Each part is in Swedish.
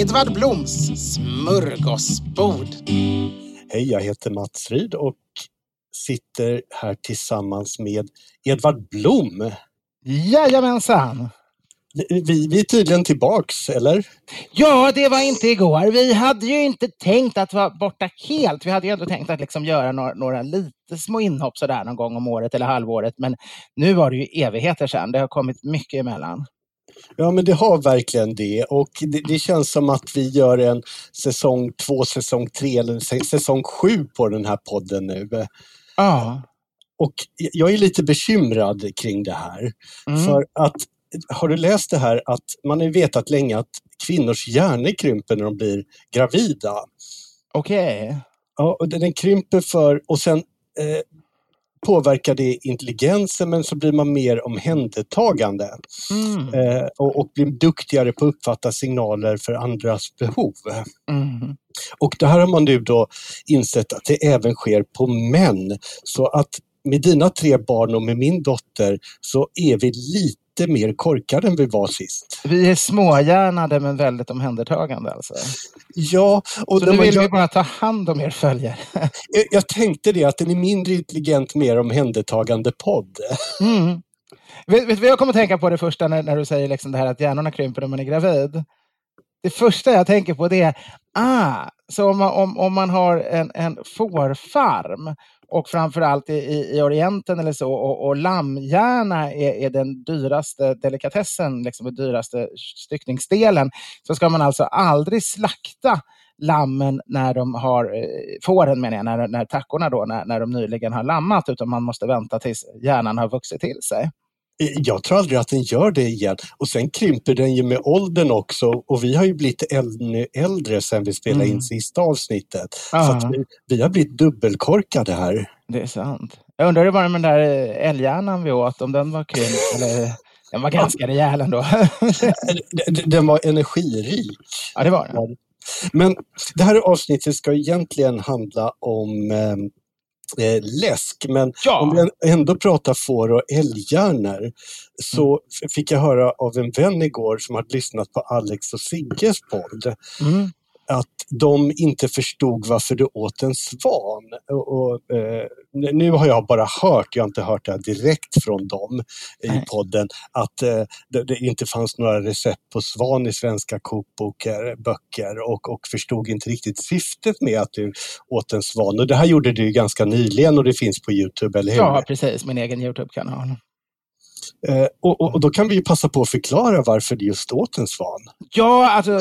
Edvard Bloms smörgåsbord. Hej, jag heter Mats Ryd och sitter här tillsammans med Edvard Blom. Jajamensan! Vi, vi är tydligen tillbaks, eller? Ja, det var inte igår. Vi hade ju inte tänkt att vara borta helt. Vi hade ju ändå tänkt att liksom göra några, några lite små inhopp sådär någon gång om året eller halvåret. Men nu var det ju evigheter sedan. Det har kommit mycket emellan. Ja, men det har verkligen det och det, det, känns som att vi gör en säsong två, säsong tre eller säsong sju på den här podden nu. Ja. Och jag är lite bekymrad kring det här. Mm. För att, har du läst det här att man har vetat länge att kvinnors hjärnor krymper när de blir gravida. Okej. Okay. Ja, och den krymper för, och sen eh, påverkar det intelligensen men så blir man mer omhändertagande mm. eh, och, och, blir duktigare på att uppfatta signaler för andras behov. Mm. Och det här har man nu då insett att det även sker på män. Så att med dina tre barn och med min dotter så är vi lite mer korkade än vi var sist. Vi är småhjärnade men väldigt omhändertagande alltså? Ja. Och så nu vill jag... vi bara ta hand om er följare? jag, tänkte det, att den är mindre intelligent, mer omhändertagande podd. Mm. Vet, vad jag kommer att tänka på det första när, när du säger liksom det här att hjärnorna krymper när man är gravid? Det första jag tänker på det är, ah, så om man, om, om man har en, en fårfarm och framförallt i, i, i Orienten eller så. Och, och lammhjärna är, är, den dyraste delikatessen, liksom den dyraste styckningsdelen. Så ska man alltså aldrig slakta lammen när de har, eh, fåren menar jag, när, när tackorna då, när, när de nyligen har lammat, utan man måste vänta tills hjärnan har vuxit till sig. Jag tror aldrig att den gör det igen. Och sen krymper den ju med åldern också och vi har ju blivit ännu äldre sen vi spelade mm. in sista avsnittet. Så vi, vi, har blivit dubbelkorkade här. Det är sant. Jag undrar hur det var med den där eh, älghjärnan vi åt, om den var krympt eller den var ganska rejäl ändå. den var energirik. Ja, det var den. Men det här avsnittet ska egentligen handla om eh, läsk. Men ja. om vi ändå pratar får och älghjärnor så mm. fick jag höra av en vän igår som hade lyssnat på Alex och Sigges podd. Mm att de inte förstod varför du åt en svan. Och, eh, nu har jag bara hört, jag har inte hört det direkt från dem Nej. i podden, att eh, det, det, inte fanns några recept på svan i svenska kokböcker böcker, och, och förstod inte riktigt syftet med att du åt en svan. Och det här gjorde du ganska nyligen och det finns på Youtube, eller hur? Ja, precis, min egen Youtube-kanal. Eh, och, och, och, då kan vi passa på att förklara varför du just åt en svan. Ja, alltså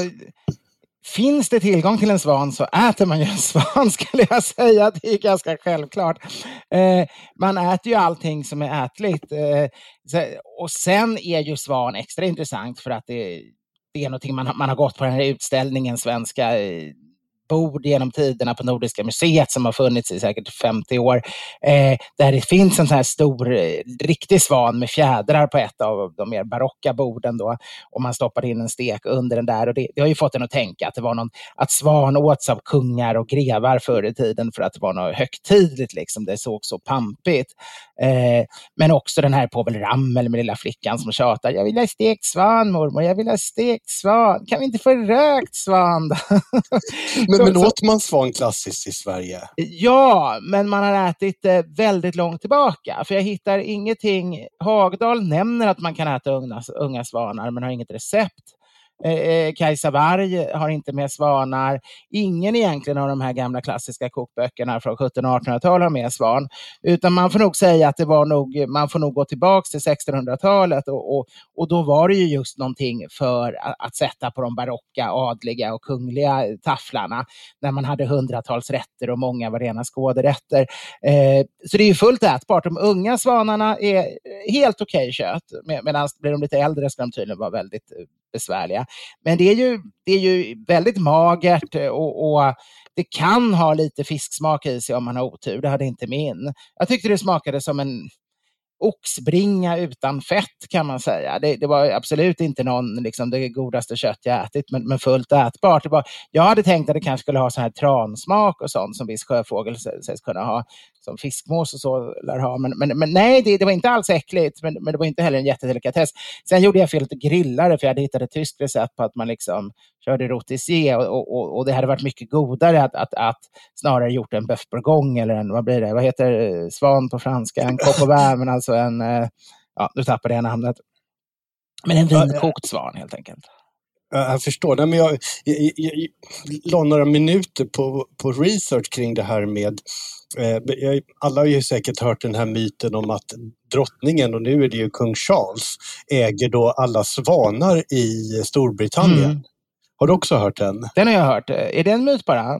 Finns det tillgång till en svan så äter man ju en svan skulle jag säga. Det är ganska självklart. Eh, man äter ju allting som är ätligt. Eh, och sen är ju svan extra intressant för att det, det är någonting man, man har gått på den här utställningen, svenska eh, bord genom tiderna på Nordiska museet som har funnits i säkert 50 år. Eh, där det finns en sån här stor, eh, riktig svan med fjädrar på ett av de mer barocka borden. Då, och man stoppar in en stek under den där. Och det, det har ju fått en att tänka att det var någon, att svan åts av kungar och grevar förr i tiden för att det var något högtidligt. Liksom. Det såg så pampigt. Eh, men också den här Povel Ramel med lilla flickan som tjatar. Jag vill ha stekt svan mormor, jag vill ha stekt svan. Kan vi inte få rökt svan? men, så, men åt man svan klassiskt i Sverige? Ja, men man har ätit det väldigt långt tillbaka. För jag hittar ingenting. Hagdal nämner att man kan äta unga, unga svanar men har inget recept. Eh, eh, Kajsa Warg har inte med svanar. Ingen egentligen av de här gamla klassiska kokböckerna från 1700 och 1800-talet har med svan. Utan man får nog säga att det var nog, man får nog gå tillbaka till 1600-talet och, och, och då var det ju just någonting för att, att, sätta på de barocka, adliga och kungliga tafflarna när man hade hundratals rätter och många var rena skåderätter. Eh, så det är ju fullt ätbart. De unga svanarna är helt okej okay kött med, medan blir de lite äldre ska de tydligen vara väldigt eh, besvärliga. Men det är ju, det är ju väldigt magert eh, och, och det kan ha lite fisksmak i sig om man har otur. Det hade inte min. Jag tyckte det smakade som en oxbringa utan fett kan man säga. Det, det var absolut inte någon, liksom, det godaste kött jag ätit, men, men fullt ätbart. Det var, jag hade tänkt att det kanske skulle ha så här transmak och sånt som viss sjöfågel sägs kunna ha, som fiskmås och så lär ha. Men, men, men nej, det, det, var inte alls äckligt, men, men det var inte heller en jättedelikatess. Sen gjorde jag fel lite grillare, för jag hade hittat ett tyskt recept på att man liksom körde rotisserie och, och, och, det hade varit mycket godare att, att, att snarare gjort en bœuf bourgogne eller en, vad blir det, vad heter svan på franska, en coq men alltså en, eh, ja, nu tappade jag namnet. Men en vinkokt svan helt enkelt. Jag förstår. Nej, men jag, jag, jag, jag la några minuter på, på research kring det här med eh, alla har ju säkert hört den här myten om att drottningen, och nu är det ju kung Charles, äger då alla svanar i Storbritannien. Mm. Har du också hört den? Den har jag hört. Är det en myt bara?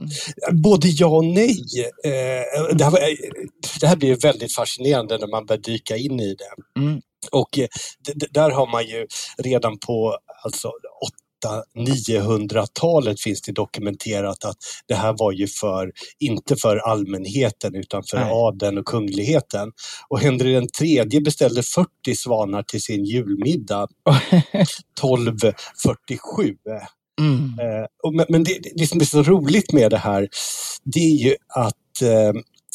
Både ja och nej. Eh, det, här, det här blir väldigt fascinerande när man börjar dyka in i det. Mm. Och eh, där har man ju redan på alltså, 900-talet finns det dokumenterat att det här var ju för, inte för allmänheten utan för Nej. adeln och kungligheten. Och Henry den tredje beställde 40 svanar till sin julmiddag 1247. Mm. Eh, men det, det som är så roligt med det här, det är ju att eh,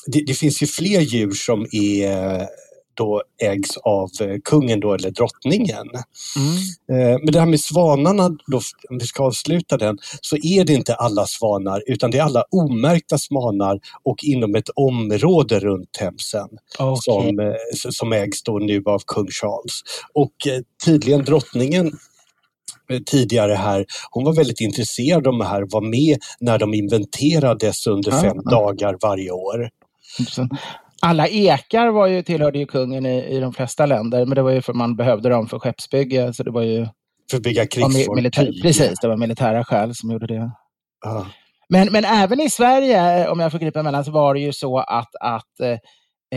det, det, finns ju fler djur som är då ägs av eh, kungen då, eller drottningen. Mm. Men det här med svanarna, då, om vi ska avsluta den, så är det inte alla svanar utan det är alla omärkta svanar och inom ett område runt Themsen okay. som, som ägs då nu av kung Charles. Och tydligen drottningen tidigare här, hon var väldigt intresserad av det här, var med när de inventerades under ja, fem ja. dagar varje år. Alla ekar var ju, tillhörde ju kungen i, i de flesta länder, men det var ju för man behövde dem för skeppsbygge. Så det var ju, för att bygga krigsfartyg? Precis, det var militära skäl som gjorde det. Ja. Men, men även i Sverige, om jag får gripa emellan, så var det ju så att, att eh,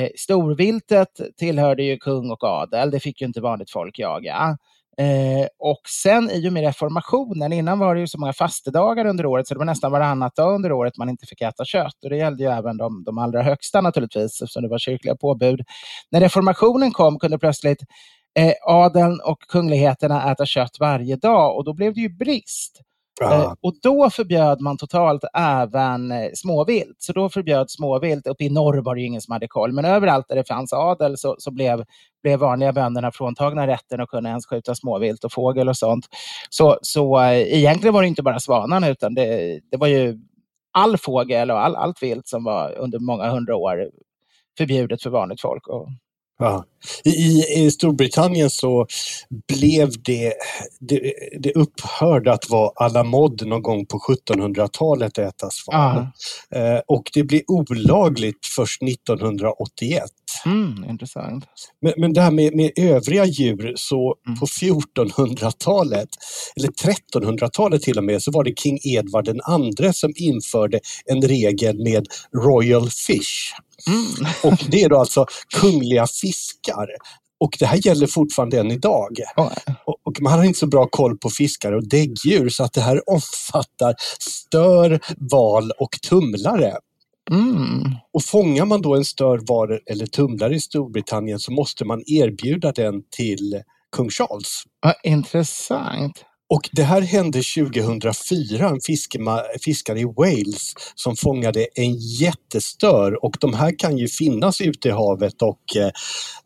eh storviltet tillhörde ju kung och adel. Det fick ju inte vanligt folk jaga. Eh, och sen i och med reformationen, innan var det ju så många fastedagar under året så det var nästan varannat dag under året man inte fick äta kött. Och det gällde ju även de, de allra högsta naturligtvis eftersom det var kyrkliga påbud. När reformationen kom kunde plötsligt eh, adeln och kungligheterna äta kött varje dag och då blev det ju brist. Eh, och då förbjöd man totalt även eh, småvilt. Så då förbjöd småvilt, uppe i norr var det ingen som hade koll, men överallt där det fanns adel så, så blev, blev vanliga bönderna fråntagna rätten att kunna ens skjuta småvilt och fågel och sånt. Så, så eh, egentligen var det inte bara svanarna utan det, det var ju all fågel och all, allt vilt som var under många hundra år förbjudet för vanligt folk. att, Ja. I, I Storbritannien så blev det, det, det upphörde att vara à la mode någon gång på 1700-talet att äta svan. Eh, och det blev olagligt först 1981. Mm, intressant. Men, men det här med, med övriga djur, så mm. på 1400-talet, eller 1300-talet till och med, så var det King Edward den andre som införde en regel med Royal Fish. Mm. Och det är då alltså kungliga fiskar. Och det här gäller fortfarande än idag. Oh. Och, man har inte så bra koll på fiskar och däggdjur så att det här omfattar stör, val och tumlare. Mm. Och fångar man då en stör, val eller tumlare i Storbritannien så måste man erbjuda den till kung Charles. Ja, intressant. Och det här hände 2004, en fiskare i Wales som fångade en jättestör och de här kan ju finnas ute i havet och eh,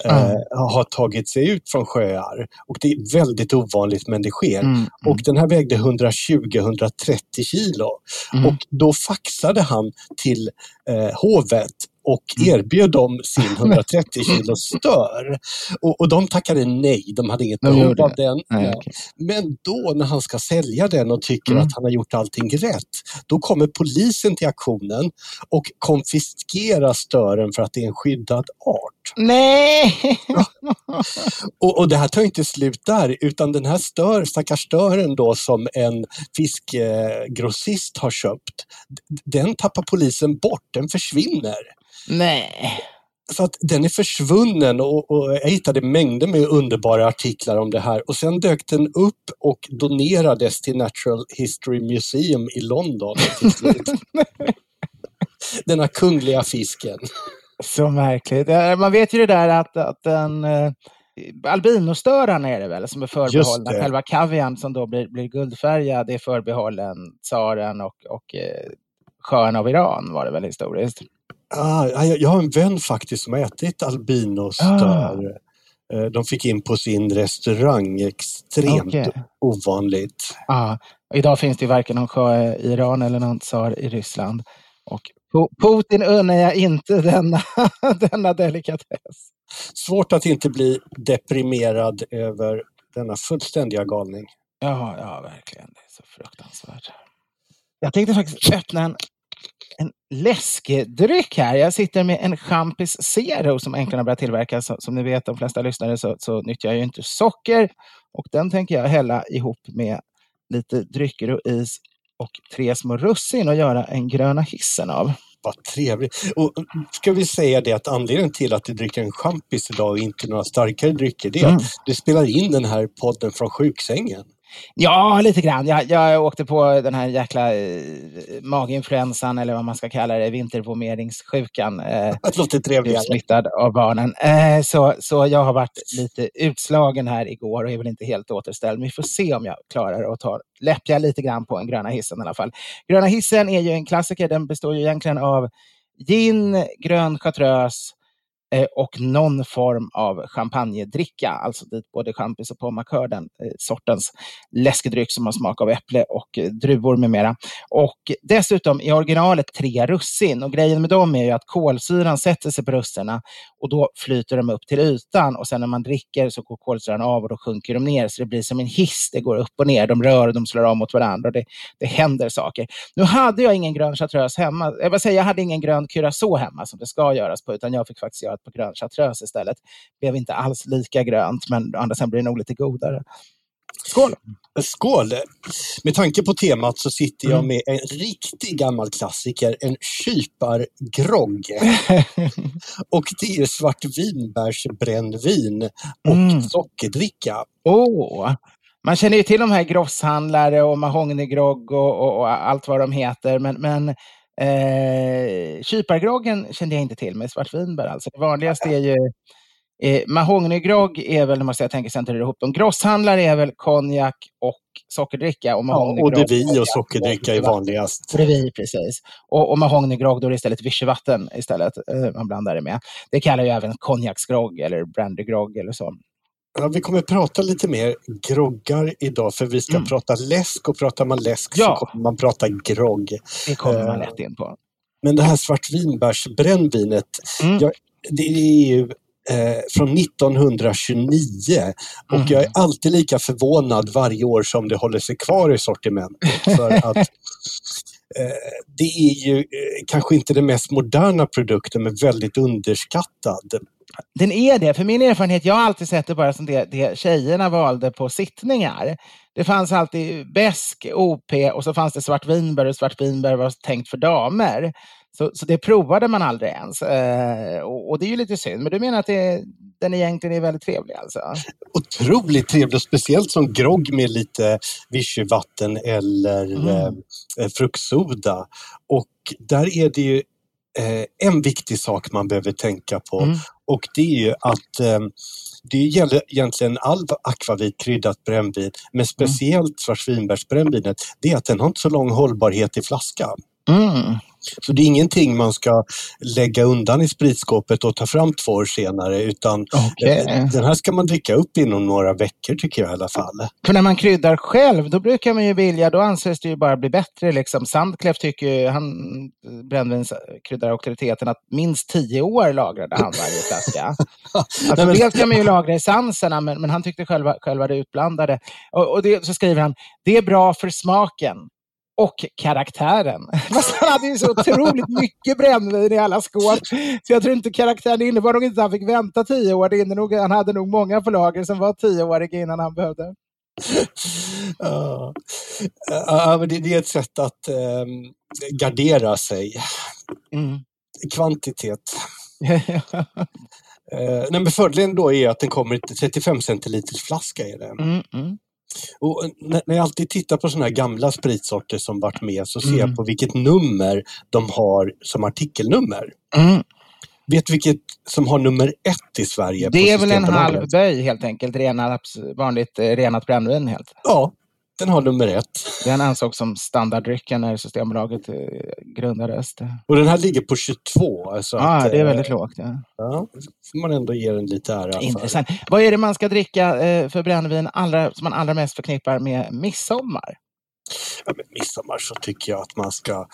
mm. har tagit sig ut från sjöar. Och det är väldigt ovanligt men det sker. Mm. mm. Och den här vägde 120-130 kilo. Mm. Och då faxade han till eh, hovet och mm. erbjöd dem sin 130 kilo stör. Och, och de tackade nej, de hade inget behov av den. Nej, okay. Men då när han ska sälja den och tycker mm. att han har gjort allting rätt, då kommer polisen till aktionen och konfiskerar stören för att det är en skyddad art. Nej! Ja. Och, och, det här tar inte slut där, utan den här stör, stackars stören då som en fiskgrossist har köpt, den tappar polisen bort, den försvinner. Nej. Så att den är försvunnen och, och, jag hittade mängder med underbara artiklar om det här och sen dök den upp och donerades till Natural History Museum i London. Denna kungliga fisken. Så märkligt. Man vet ju det där att, att en eh, albinostöraren är det väl som är förbehållna. Själva kavian som då blir, blir guldfärgad är förbehållen tsaren och, och eh, sjön av Iran var det väl historiskt. Ah, jag har en vän faktiskt som har ätit albinostar. Ah. Eh, de fick in på sin restaurang, extremt okay. ovanligt. Ja, idag finns det varken någon sjö i Iran eller någon tsar i Ryssland. Och Putin unnar jag inte denna, denna delikatess. Svårt att inte bli deprimerad över denna fullständiga galning. Ja, ja verkligen. Det är så fruktansvärt. Jag tänkte faktiskt öppna en en läskedryck här. Jag sitter med en Champis Zero som äntligen har börjat tillverkas. Som ni vet, de flesta lyssnare, så, så nyttjar jag ju inte socker. Och den tänker jag hälla ihop med lite drycker och is och tre små russin och göra en gröna hissen av. Vad trevligt. Och ska vi säga det att anledningen till att du dricker en champis idag och inte några starkare drycker, det är mm. att du spelar in den här podden från sjuksängen. Ja, lite grann. Jag, jag åkte på den här jäkla eh, maginfluensan eller vad man ska kalla det, vintervomeringssjukan. Eh, det låter trevligt. Smittad av barnen. Eh, så, så jag har varit lite utslagen här igår och är väl inte helt återställd. Men vi får se om jag klarar att ta läppja lite grann på en gröna hissen i alla fall. Gröna hissen är ju en klassiker. Den består ju egentligen av gin, grön chartreuse, Eh, och någon form av champagnedricka, alltså dit både champis och Pommacör den eh, sortens läskedryck som har smak av äpple och eh, druvor med mera. Och dessutom i originalet tre russin och grejen med dem är ju att kolsyran sätter sig på russinen och då flyter de upp till ytan och sen när man dricker så går kolsyran av och då sjunker de ner så det blir som en hiss. Det går upp och ner, de rör och de slår av mot varandra och det, det händer saker. Nu hade jag ingen grön chartreuse hemma. Jag, säga, jag hade ingen grön curacao hemma som det ska göras på utan jag fick faktiskt göra på grön chartreuse istället. Det Blev inte alls lika grönt, men andra sidan blir det nog lite godare. Skål! Skål! Med tanke på temat så sitter jag mm. med en riktig gammal klassiker, en kypargrogg. och det är svartvinbärsbrännvin och mm. sockerdricka. Oh. Man känner ju till de här grosshandlare och mahognygrogg och, och, och, allt vad de heter, men, men Eh, Kypargroggen kände jag inte till med svartvinbär. Alltså. Det vanligaste är ju eh, mahognygrogg är väl, måste jag tänka centrera ihop dem. Grosshandlare är väl konjak och sockerdricka. Och, ja, och devi och sockerdricka är vanligast. Devi, precis. Och, och mahognygrogg, då är det istället vichyvatten istället eh, man blandar det med. Det kallar ju även konjaksgrogg eller brandygrogg eller så. Ja, vi kommer prata lite mer groggar idag för vi ska mm. prata läsk och pratar man läsk ja. så kommer man prata grogg. Det kommer man lätt in på. Men det här svartvinbärsbrännvinet, mm. ja, det är ju eh, från 1929 och mm. jag är alltid lika förvånad varje år som det håller sig kvar i sortimentet. För att eh, det är ju eh, kanske inte den mest moderna produkten men väldigt underskattad. Den är det. För min erfarenhet, jag har alltid sett det bara som det, det tjejerna valde på sittningar. Det fanns alltid besk, OP och så fanns det svartvinbär och svartvinbär var tänkt för damer. Så, så det provade man aldrig ens. Eh, och, och, det är ju lite synd. Men du menar att det, den egentligen är väldigt trevlig alltså? Otroligt trevlig och speciellt som grogg med lite vichyvatten eller mm. eh, fruktsoda. Och där är det ju eh, en viktig sak man behöver tänka på mm. och det är ju att eh, det gäller egentligen all akvavit kryddat brännvin, men mm. speciellt mm. svartvinbärsbrännvinet, det är att den har inte så lång hållbarhet i flaska. Mm. Så det är ingenting man ska lägga undan i spritskåpet och ta fram två år senare utan okay. den här ska man dricka upp inom några veckor tycker jag i alla fall. För när man kryddar själv då brukar man ju vilja, då anses det ju bara bli bättre. Liksom. Sandkleff tycker han, brännvinskryddarauktoriteten, att minst tio år lagrade han varje flaska. alltså, Nej, men... Dels kan man ju lagra essenserna men, men han tyckte själva, själva det utblandade. Och, och det, så skriver han, det är bra för smaken och karaktären. Fast han hade ju så otroligt mycket brännvin i alla skåp. Så jag tror inte karaktären innebar nog inte att han fick vänta tio år. Det nog, han hade nog många på lager som var tioåriga innan han behövde. Ja, ja men det, det, är ett sätt att eh, gardera sig. Mm. Kvantitet. eh, nej, men fördelen då är att den kommer i 35 centiliters flaska. Är det. Mm, mm. Och när jag alltid tittar på sådana här gamla spritsorter som varit med så ser mm. jag på vilket nummer de har som artikelnummer. Mm. Vet du vilket som har nummer ett i Sverige? Det är väl en halv böj helt enkelt, renat, vanligt eh, renat brännvin helt. Ja, den har nummer ett. Den ansågs som standarddrycken när Systembolaget eh, grundades. Och den här ligger på 22. Alltså ja, att, det är väldigt lågt. Ja. ja, får man ändå ge den lite ära. Intressant. För. Vad är det man ska dricka för brännvin allra, som man allra mest förknippar med midsommar? Ja, med midsommar så tycker jag att man ska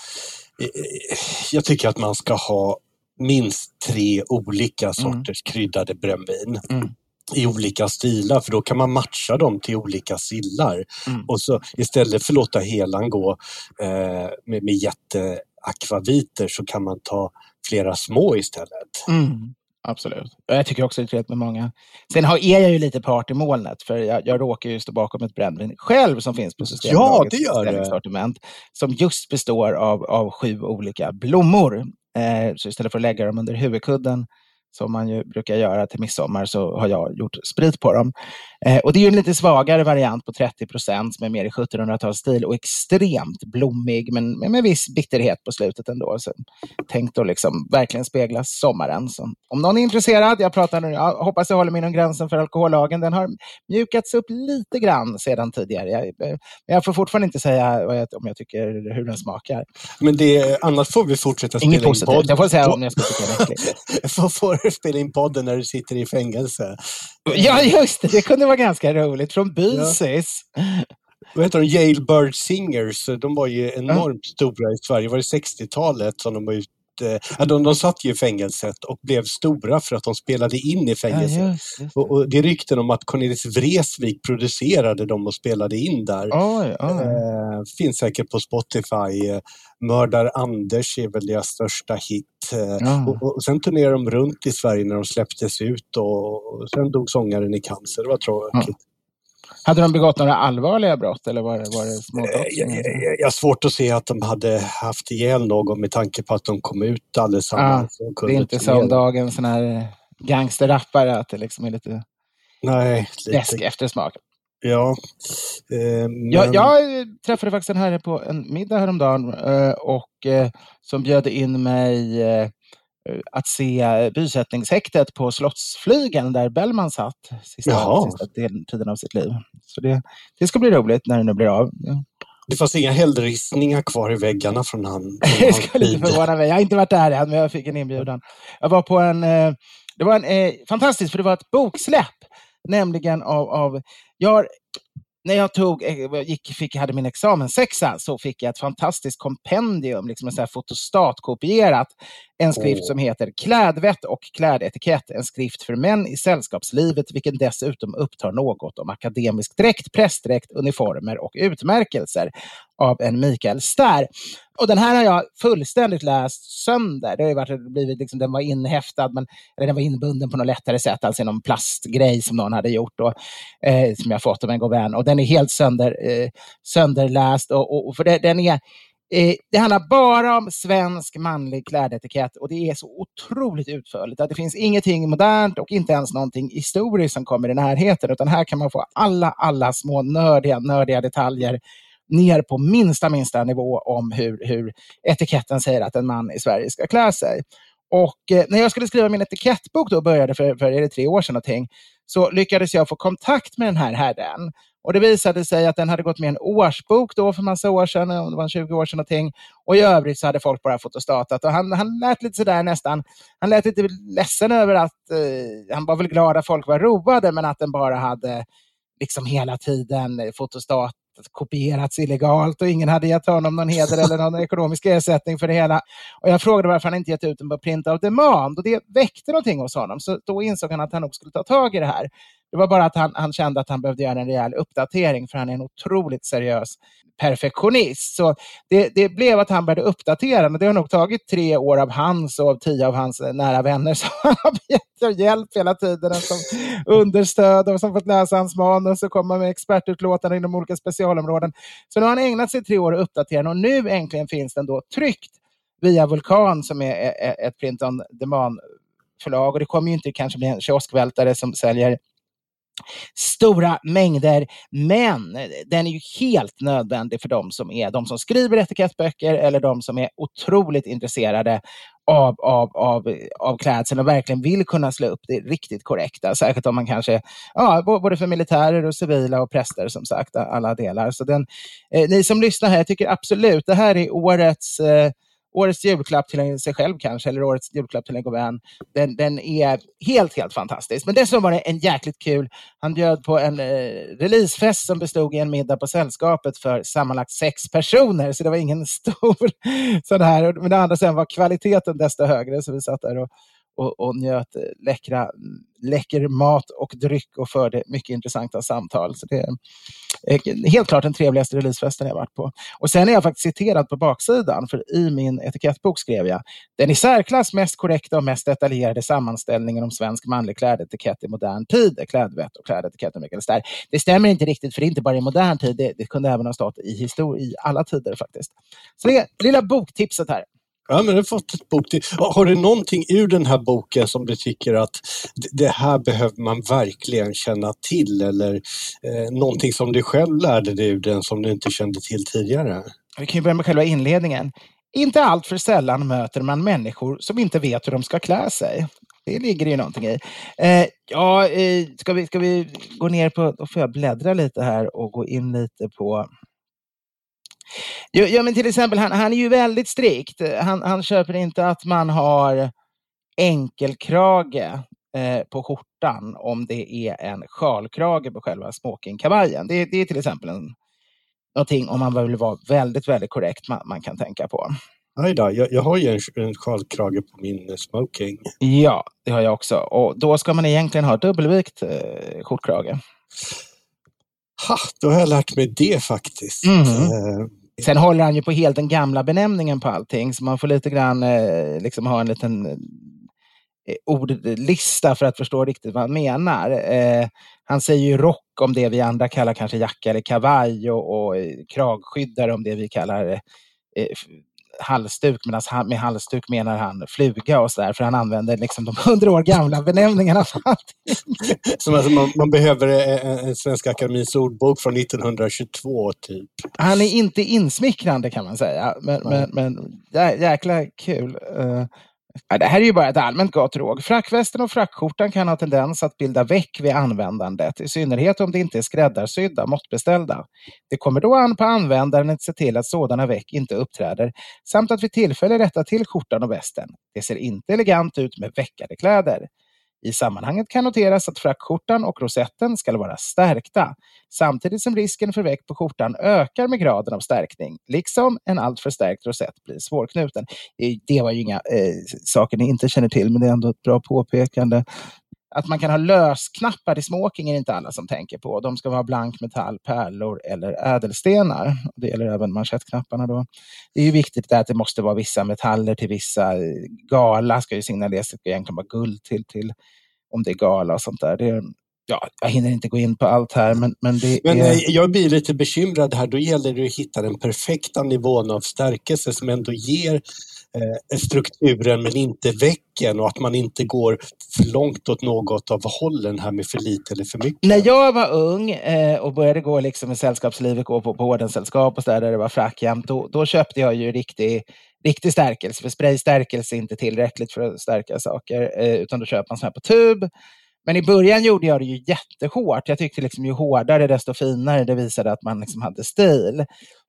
jag tycker att man ska ha minst tre olika mm. sorters mm. kryddade brännvin. Mm. I olika stilar för då kan man matcha dem till olika sillar. Mm. Och så istället för att låta helan gå eh, med, med jätteakvaviter så kan man ta flera små istället. Mm. Absolut. Jag tycker också det är trevligt med många. Sen har, är jag ju lite part i molnet för jag, jag råkar ju stå bakom ett brännvin själv som finns på Systembolagets ja, det gör sortiment. Som just består av, av sju olika blommor. Eh, så istället för att lägga dem under huvudkudden som man ju brukar göra till midsommar så har jag gjort sprit på dem. Eh, och det är en lite svagare variant på 30 procent som är mer i 1700-talsstil och extremt blommig men med, med viss bitterhet på slutet ändå. Så tänkt att liksom verkligen spegla sommaren. Så om någon är intresserad, jag pratar nu, jag hoppas jag håller mig inom gränsen för alkohollagen. Den har mjukats upp lite grann sedan tidigare. Jag, men jag får fortfarande inte säga om jag tycker hur den smakar. Men det, annars får vi fortsätta spela Inget in positivt. Jag får säga om jag ska tycka det är äckligt. får du spela in podden när du sitter i fängelse. Ja, just det. Det kunde vara ganska roligt. Från Bysis. Ja. Vad heter de? Jailbird Singers. De var ju enormt ja. stora i Sverige. Var det 60-talet som de var ute Ja, de, de satt ju i fängelset och blev stora för att de spelade in i fängelset. Ja, just, just. Och, och det är rykten om att Cornelis Vreeswijk producerade dem och spelade in där. Oj, oj. Eh, finns säkert på Spotify. Mördar Anders är väl deras största hit. Ja. Och, och, sen turnerade de runt i Sverige när de släpptes ut och, och sen dog sångaren i cancer. Det var tråkigt. Ja. Hade de begått några allvarliga brott eller var det, var det småbrott? Eh, jag, jag, jag har svårt att se att de hade haft ihjäl någon med tanke på att de kom ut allesammans. Ah, det är inte som dagens sån här gangsterrappare, att det liksom är lite, Nej, lite... läsk eftersmak. Ja. Eh, men... jag, jag, träffade faktiskt en herre på en middag häromdagen eh, och eh, som bjöd in mig eh, att se bysättningshäktet på Slottsflygeln där Bellman satt sista, sista tiden av sitt liv. Så det, det ska bli roligt när det nu blir av. Ja. Det fanns inga hällristningar kvar i väggarna från han. det skulle inte förvåna mig. Jag har inte varit där än, men jag fick en inbjudan. Jag var på en, eh, det var en, eh, fantastiskt, för det var ett boksläpp, nämligen av, av jag har när jag tog, eh, gick, fick, hade min examenssexa så fick jag ett fantastiskt kompendium, liksom här fotostatkopierat. En skrift oh. som heter Klädvett och klädetikett, en skrift för män i sällskapslivet, vilken dessutom upptar något om akademisk dräkt, prästdräkt, uniformer och utmärkelser av en Mikael Stär. Och den här har jag fullständigt läst sönder. Det har varit, blivit liksom, den var inhäftad, men, eller den var inbunden på något lättare sätt, alltså i någon plastgrej som någon hade gjort, och, eh, som jag fått av en god vän. Och den är helt sönder, eh, sönderläst. Och, och, för det, den är, eh, det handlar bara om svensk manlig klädetikett och det är så otroligt utförligt. Att det finns ingenting modernt och inte ens någonting historiskt som kommer i närheten, utan här kan man få alla, alla små nördiga, nördiga detaljer ner på minsta, minsta nivå om hur, hur etiketten säger att en man i Sverige ska klä sig. Och eh, när jag skulle skriva min etikettbok då, började för, för är det tre år sedan någonting, så lyckades jag få kontakt med den här herren. Och det visade sig att den hade gått med en årsbok då för massa år sedan, om det var 20 år sedan någonting. Och i övrigt så hade folk bara fotostatat. Och han, han lät lite sådär nästan, han lät lite ledsen över att, eh, han var väl glad att folk var roade, men att den bara hade liksom hela tiden fotostat kopierats illegalt och ingen hade gett honom någon heder eller någon ekonomisk ersättning för det hela. Och jag frågade varför han inte gett ut den på print of demand och det väckte någonting hos honom. Så då insåg han att han nog skulle ta tag i det här. Det var bara att han, han kände att han behövde göra en rejäl uppdatering för han är en otroligt seriös perfektionist. Så det, det blev att han började uppdatera och det har nog tagit tre år av hans och av tio av hans nära vänner som han har gett hjälp hela tiden som understöd och som fått läsa hans manus och komma med expertutlåtanden inom olika specialområden. Så nu har han ägnat sig tre år att uppdatera den och nu äntligen finns den då tryckt via Vulkan som är ett print on demand förlag och det kommer ju inte kanske bli en kioskvältare som säljer stora mängder. Men den är ju helt nödvändig för de som är de som skriver etikettböcker eller de som är otroligt intresserade av, av, av, av klädseln och verkligen vill kunna slå upp det riktigt korrekta. Särskilt om man kanske, ja, både för militärer och civila och präster som sagt, alla delar. Så den, eh, ni som lyssnar här, jag tycker absolut, det här är årets eh, årets julklapp till sig själv kanske, eller årets julklapp till en god vän. Den, den är helt, helt fantastisk. Men dessutom var det en jäkligt kul, han bjöd på en eh, releasefest som bestod i en middag på sällskapet för sammanlagt sex personer, så det var ingen stor sån här. Men det andra sen var kvaliteten desto högre, så vi satt där och och, och njöt eh, läckra, läcker mat och dryck och förde mycket intressanta samtal. Så det är eh, helt klart den trevligaste releasefesten jag varit på. Och sen är jag faktiskt citerad på baksidan, för i min etikettbok skrev jag den i särklass mest korrekta och mest detaljerade sammanställningen om svensk manlig klädetikett i modern tid är klädvett och klädetikett och Mikael Stär. Det stämmer inte riktigt, för det är inte bara i modern tid, det, det kunde även ha stått i histori i alla tider faktiskt. Så det är lilla boktipset här. Ja, men du har fått ett bok till. Har du någonting ur den här boken som du tycker att det här behöver man verkligen känna till eller eh, någonting som du själv lärde dig ur den som du inte kände till tidigare? Vi kan ju börja med själva inledningen. Inte allt för sällan möter man människor som inte vet hur de ska klä sig. Det ligger ju någonting i. Eh, ja, eh, ska, vi, ska vi gå ner på, då får jag bläddra lite här och gå in lite på Ja, men till exempel, han, han är ju väldigt strikt. Han, han köper inte att man har enkelkrage eh, på skjortan om det är en sjalkrage på själva smokingkavajen. Det, det är till exempel en, någonting, om man vill vara väldigt, väldigt korrekt, man, man kan tänka på. Nej då, jag, jag har ju en, en sjalkrage på min smoking. Ja, det har jag också. Och då ska man egentligen ha dubbelvikt eh, skjortkrage. Ha, då har jag lärt mig det faktiskt. Mm. Sen håller han ju på helt den gamla benämningen på allting, så man får lite grann eh, liksom ha en liten eh, ordlista för att förstå riktigt vad han menar. Eh, han säger ju rock om det vi andra kallar kanske jacka eller kavaj och, och kragskyddare om det vi kallar eh, halsduk, medan han, med halsduk menar han fluga och sådär, för han använder liksom de hundra år gamla benämningarna för allting. Som alltså man, man behöver en, en Svenska Akademins ordbok från 1922, typ. Han är inte insmickrande kan man säga, men, men, men jäkla kul. Ja, det här är ju bara ett allmänt gott råd. Frackvästen och frackskjortan kan ha tendens att bilda väck vid användandet, i synnerhet om de inte är skräddarsydda, måttbeställda. Det kommer då an på användaren att se till att sådana väck inte uppträder, samt att vid tillfälle rätta till skjortan och västen. Det ser inte elegant ut med veckade kläder. I sammanhanget kan noteras att frackskjortan och rosetten ska vara stärkta, samtidigt som risken för väck på skjortan ökar med graden av stärkning, liksom en alltför stärkt rosett blir svårknuten. Eh, det var ju inga eh, saker ni inte känner till, men det är ändå ett bra påpekande. Att man kan ha lösknappar i smoking är inte alla som tänker på. De ska vara blank metall, pärlor eller ädelstenar. Det gäller även manschettknapparna. Då. Det är ju viktigt att det måste vara vissa metaller till vissa. Eh, gala ska ju signaleras, det ska egentligen vara guld till, till om det är gala och sånt där. Det, ja, jag hinner inte gå in på allt här, men, men det men, är... Eh, jag blir lite bekymrad här. Då gäller det att hitta den perfekta nivån av stärkelse som ändå ger eh, strukturen men inte väcken och att man inte går för långt åt något av hållen här med för lite eller för mycket. När jag var ung eh, och började gå liksom i sällskapslivet, gå på, på ordenssällskap och så där, där det var frackjämt, då, då köpte jag ju riktig riktig stärkelse, för spraystärkelse är inte tillräckligt för att stärka saker, eh, utan då köper man sån här på tub. Men i början gjorde jag det ju jättehårt. Jag tyckte liksom ju hårdare desto finare. Det visade att man liksom hade stil.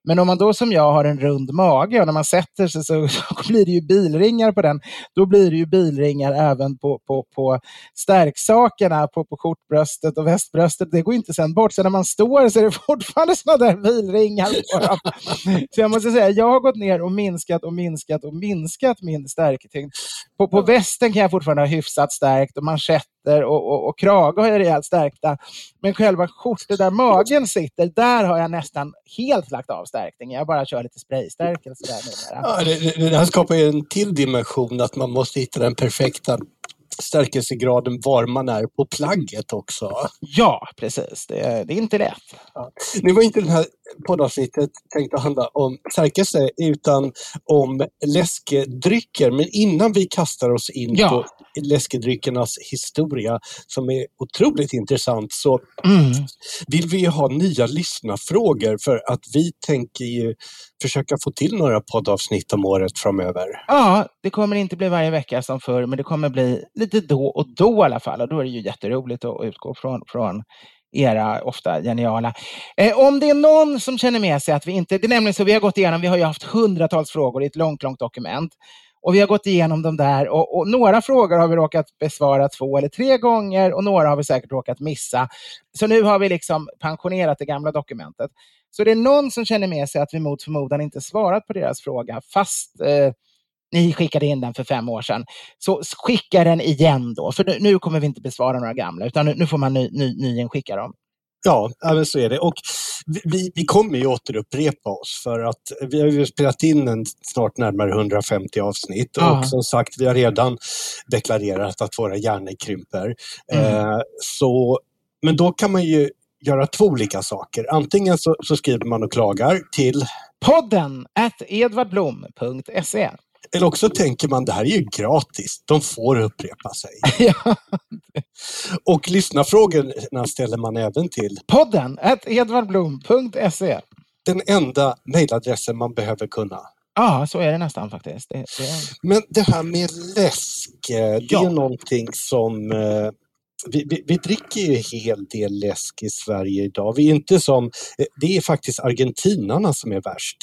Men om man då som jag har en rund mage och när man sätter sig så, så blir det ju bilringar på den. Då blir det ju bilringar även på, på, på stärksakerna, på, på skjortbröstet och västbröstet. Det går inte sen bort. Så när man står så är det fortfarande sådana där bilringar på dem. Så jag måste säga, jag har gått ner och minskat och minskat och minskat min stärktyngd. På, på västen kan jag fortfarande ha hyfsat stärkt och sitter och, och, och krage har jag rejält stärkta. Men själva skjortan där magen sitter, där har jag nästan helt lagt av stärkning. Jag bara kör lite spraystärkelse där Ja, det, det, det här skapar ju en till dimension att man måste hitta den perfekta stärkelsegraden var man är på plagget också. Ja, precis. Det, det är inte lätt. Ja. Nu var inte den här poddavsnittet tänkt att handla om Särkelse utan om läskedrycker. Men innan vi kastar oss in ja. på läskedryckernas historia som är otroligt intressant så mm. vill vi ha nya lyssnarfrågor för att vi tänker ju försöka få till några poddavsnitt om året framöver. Ja, det kommer inte bli varje vecka som förr men det kommer bli lite då och då i alla fall och då är det ju jätteroligt att utgå från, från era ofta geniala. Eh, om det är någon som känner med sig att vi inte, det är nämligen så vi har gått igenom, vi har ju haft hundratals frågor i ett långt, långt dokument. Och vi har gått igenom dem där och, och, några frågor har vi råkat besvara två eller tre gånger och några har vi säkert råkat missa. Så nu har vi liksom pensionerat det gamla dokumentet. Så det är någon som känner med sig att vi mot förmodan inte svarat på deras fråga fast eh, ni skickade in den för fem år sedan. Så skicka den igen då, för nu kommer vi inte besvara några gamla, utan nu, får man ny, ny, nyinskicka dem. Ja, så är det. Och vi, vi kommer ju återupprepa oss för att vi har ju spelat in en snart närmare 150 avsnitt Aha. och som sagt, vi har redan deklarerat att våra hjärnor krymper. Mm. Eh, så, men då kan man ju göra två olika saker. Antingen så, så skriver man och klagar till podden edvardblom.se eller också tänker man det här är ju gratis, de får upprepa sig. Och lyssnarfrågorna ställer man även till podden edvardblom.se. Den enda mejladressen man behöver kunna. Ja, så är det nästan faktiskt. Det, det Men det här med läsk, det ja. är någonting som eh, vi, vi, vi, dricker ju en hel del läsk i Sverige idag. Vi är inte som, eh, det är faktiskt argentinarna som är värst.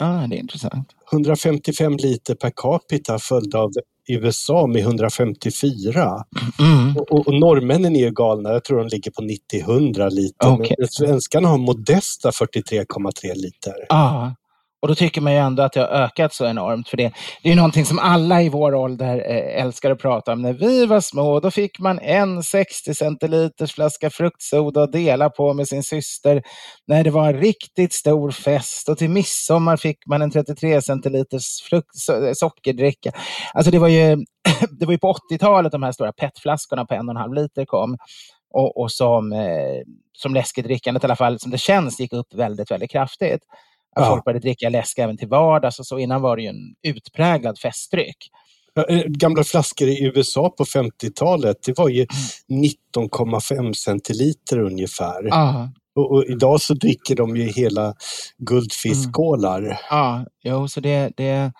Ah, det är intressant. 155 liter per capita följda av USA med 154. Mm. Och, och, norrmännen är ju galna, jag tror de ligger på 90-100 liter. Okay. Men svenskarna har modesta 43,3 liter. Ah. Och då tycker man ju ändå att det har ökat så enormt. För det, det är ju någonting som alla i vår ålder eh, älskar att prata om. När vi var små, då fick man en 60 centiliters flaska fruktsoda att dela på med sin syster. När det var en riktigt stor fest. Och till midsommar fick man en 33 centiliters frukt, so eh, sockerdricka. Alltså det var ju, det var ju på 80-talet de här stora petflaskorna på en och en halv liter kom. Och, och som, eh, som läskedrickandet i alla fall, som det känns, gick upp väldigt, väldigt kraftigt. Att ja. folk började dricka läsk även till vardags och så. Innan var det ju en utpräglad festdryck. Eh, gamla flaskor i USA på 50-talet, det var ju 19,5 mm. centiliter ungefär. Och, och, idag så dricker de ju hela guldfiskskålar. Mm. Ja, jo, så det, det,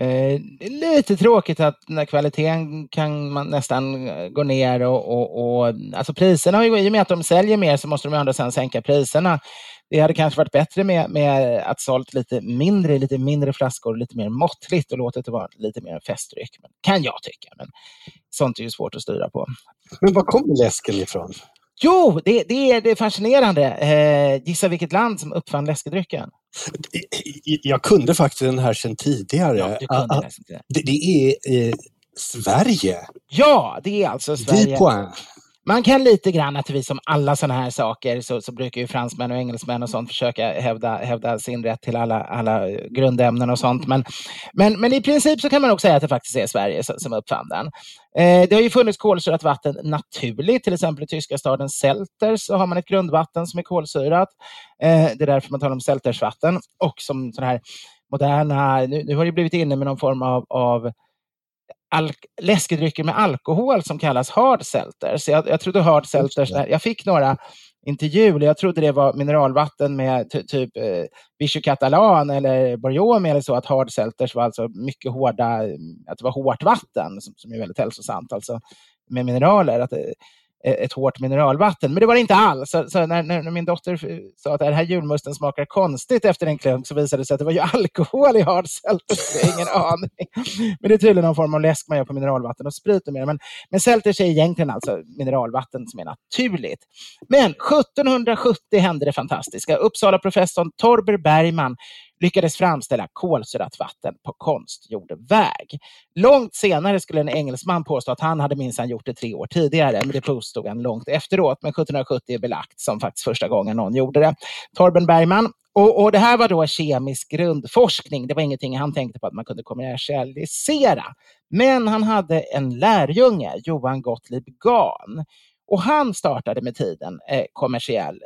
Eh, det är lite tråkigt att när kvaliteten kan man nästan gå ner och, och, och alltså priserna har ju, i och med att de säljer mer så måste de ju ändå sen sänka priserna. Det hade kanske varit bättre med, med att sålt lite mindre, lite mindre flaskor, lite mer måttligt och låtit det vara lite mer festdryck. Men, kan jag tycka, men sånt är ju svårt att styra på. Men var kommer läsken ifrån? Jo, det, det, är, det är fascinerande. Eh, gissa vilket land som uppfann läskedrycken? Jag kunde faktiskt den här sedan tidigare. Ja, du kunde ah, det. det är eh, Sverige. Ja, det är alltså Sverige. Man kan lite grann, naturligtvis som alla sådana här saker, så, så brukar ju fransmän och engelsmän och sånt försöka hävda, hävda sin rätt till alla, alla grundämnen och sånt. Men, men, men i princip så kan man också säga att det faktiskt är Sverige som, som uppfann den. Eh, det har ju funnits kolsyrat vatten naturligt, till exempel i tyska staden Selter så har man ett grundvatten som är kolsyrat. Eh, det är därför man talar om Seltersvatten. Och som sådana här moderna, nu, nu har det blivit inne med någon form av, av läskedrycker med alkohol som kallas hard selters. Jag, jag trodde hard selters, jag fick några intervjuer, jag trodde det var mineralvatten med typ eh, Vichy Catalan eller Borjomi eller så, att hard selters var alltså mycket hårda, att det var hårt vatten som, som är väldigt hälsosamt, alltså med mineraler. Att, Eh, ett hårt mineralvatten. Men det var det inte alls. Så, så när, när, min dotter sa att den här julmusten smakar konstigt efter en klunk så visade det sig att det var ju alkohol i hardselters. ingen aning. Men det är tydligen någon form av läsk man gör på mineralvatten och sprit och mer. Men, men selters är egentligen alltså mineralvatten som är naturligt. Men 1770 hände det fantastiska. Uppsala-professorn Torber Bergman lyckades framställa kolsyrat vatten på konstgjord väg. Långt senare skulle en engelsman påstå att han hade minsann gjort det tre år tidigare, men det påstod han långt efteråt. Men 1770 är belagt som faktiskt första gången någon gjorde det. Torben Bergman och, och, Det här var då kemisk grundforskning. Det var ingenting han tänkte på att man kunde kommersialisera. Men han hade en lärjunge, Johan Gottlieb Gahn. Och han startade med tiden eh, kommersiell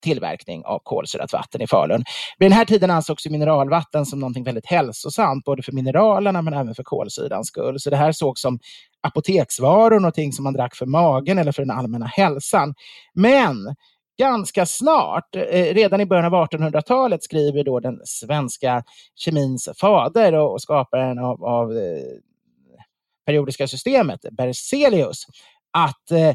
tillverkning av kolsyrat vatten i Falun. Vid den här tiden ansågs mineralvatten som något väldigt hälsosamt, både för mineralerna men även för kolsyrans skull. Så det här sågs som apoteksvaror, någonting som man drack för magen eller för den allmänna hälsan. Men ganska snart, eh, redan i början av 1800-talet, skriver då den svenska kemins fader och skaparen av, av eh, periodiska systemet, Berzelius, att eh,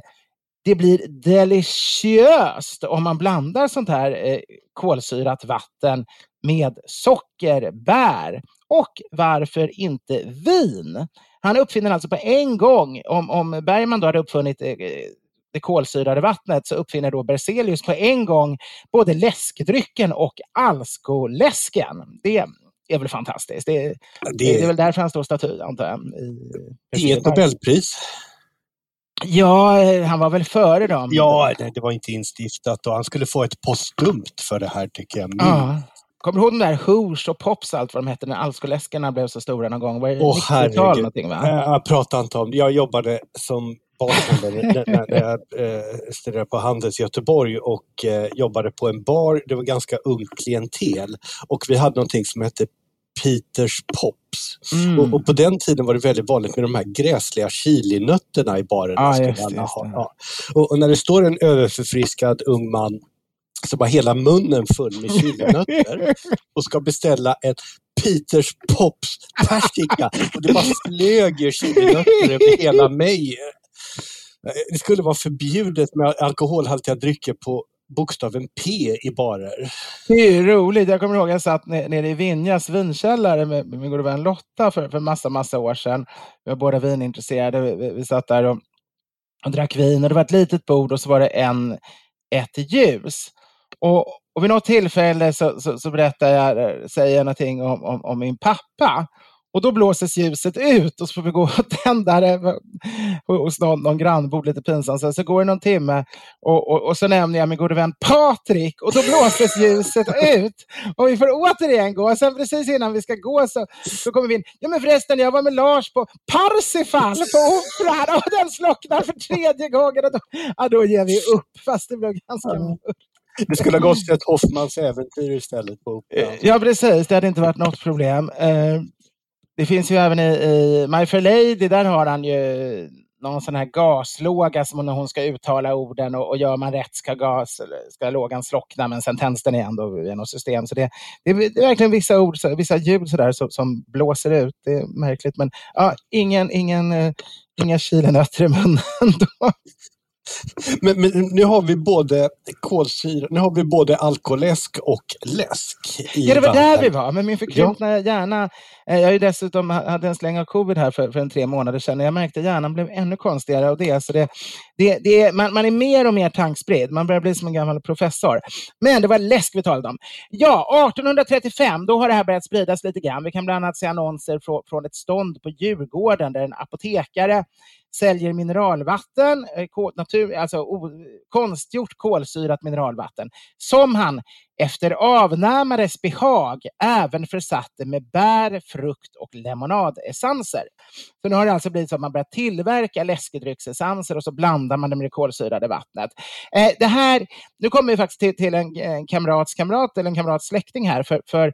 det blir deliciöst om man blandar sånt här eh, kolsyrat vatten med socker, bär och varför inte vin. Han uppfinner alltså på en gång, om, om Bergman då hade uppfunnit eh, det kolsyrade vattnet så uppfinner då Berzelius på en gång både läskdrycken och alskoläsken. Det är väl fantastiskt. Det, det, det är väl därför han står staty, antar jag. Inget Nobelpris. Ja, han var väl före dem. Ja, det, det var inte instiftat och han skulle få ett postumt för det här tycker jag. Ja. Kommer du ihåg de där Hoosh och Pops, allt vad de hette, när alskoläskarna blev så stora någon gång? Var det Åh, 90-tal någonting? Va? Jag pratar inte om det. Jag jobbade som bartender när, jag eh, studerade på Handels i Göteborg och eh, jobbade på en bar. Det var ganska ungt klientel och vi hade någonting som hette Peters Pops. Mm. Och, och, på den tiden var det väldigt vanligt med de här gräsliga chilinötterna i baren. Ah, just, just, ja. och, och, när det står en överförfriskad ung man som har hela munnen full med chilinötter och ska beställa ett Peters Pops persika och det bara flög chilinötter över hela mig. Det skulle vara förbjudet med alkoholhaltiga drycker på bokstaven P i barer. Det är roligt. Jag kommer ihåg att jag satt nere i Vinjas vinkällare med min gode vän Lotta för, för massa, massa år sedan. Vi var båda vinintresserade. Vi, vi satt där och, och drack vin och det var ett litet bord och så var det en, ett ljus. Och, och vid något tillfälle så, så, så berättar jag, säger jag någonting om, om, om min pappa. Och då blåses ljuset ut och så får vi gå och tända det hos någon, någon grannbord, lite pinsamt. Så, så går det någon timme och, och, och så nämner jag min gode vän Patrik och då blåses ljuset ut. Och vi får återigen gå. Och sen precis innan vi ska gå så, så kommer vi in. Ja men förresten, jag var med Lars på Parsifal på Operan och den slocknar för tredje gången. Och då, ja, då ger vi upp, fast det blev ganska mörkt. Det skulle ha gått ett Hoffmans äventyr istället på Operan. Ja, precis. Det hade inte varit något problem. Det finns ju även i, i My Fair Lady, där har han ju någon sån här gaslåga som när hon ska uttala orden och, och gör man rätt ska, gas, ska lågan slockna men sen tänds den igen då genom system. Så det, det, är, det är verkligen vissa ord, så, vissa ljud så där, så, som blåser ut. Det är märkligt men ja, ingen, ingen, uh, inga chilenötter i munnen då. Men, men, nu har vi både kolsyra, nu har vi både alkoläsk och läsk. ja, det var där vi var. Men min förkrympna ja. hjärna. Eh, jag har ju dessutom hade en släng av covid här för, för en tre månader sedan. Jag märkte att hjärnan blev ännu konstigare av det. Så det, det, det man, man, är mer och mer tankspridd. Man börjar bli som en gammal professor. Men det var läsk vi talade om. Ja, 1835, då har det här börjat spridas lite grann. Vi kan bland annat se annonser från, från ett stånd på Djurgården där en apotekare säljer mineralvatten, eh, natur, alltså konstgjort kolsyrat mineralvatten, som han efter avnämares behag även försatte med bär, frukt och lemonadessenser. Så nu har det alltså blivit så att man börjar tillverka läskedrycksessenser och så blandar man det med det kolsyrade vattnet. Eh, det här, nu kommer vi faktiskt till, till en, en kamrats kamrat eller en kamrats släkting här, för, för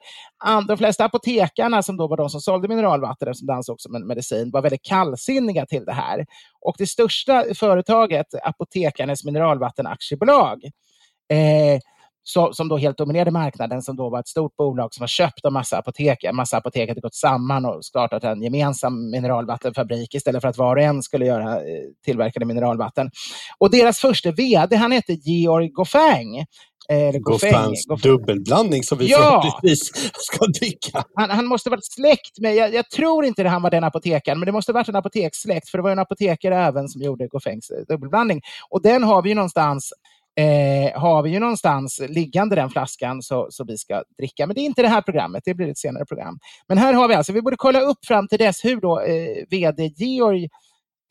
de flesta apotekarna som då var de som sålde mineralvatten, eftersom det ansågs som en medicin, var väldigt kallsinniga till det här. Och det största företaget, Apotekarnes mineralvattenaktiebolag eh, så, som då helt dominerade marknaden, som då var ett stort bolag som har köpt en massa apotek. En massa apotek hade gått samman och startat en gemensam mineralvattenfabrik istället för att var och en skulle göra eh, tillverkade mineralvatten. Och deras första VD, han hette Georg Goffeng. Eh, Goffens dubbelblandning som vi ja! förhoppningsvis ska dricka. Han, han måste varit släkt med, jag, jag, tror inte det han var den apotekaren, men det måste varit en apotekssläkt, för det var en apotekare även som gjorde Goffengs eh, dubbelblandning. Och den har vi någonstans eh, har vi ju någonstans liggande den flaskan så, så vi ska dricka. Men det är inte det här programmet, det blir ett senare program. Men här har vi alltså, vi borde kolla upp fram till dess hur då eh, VD Georg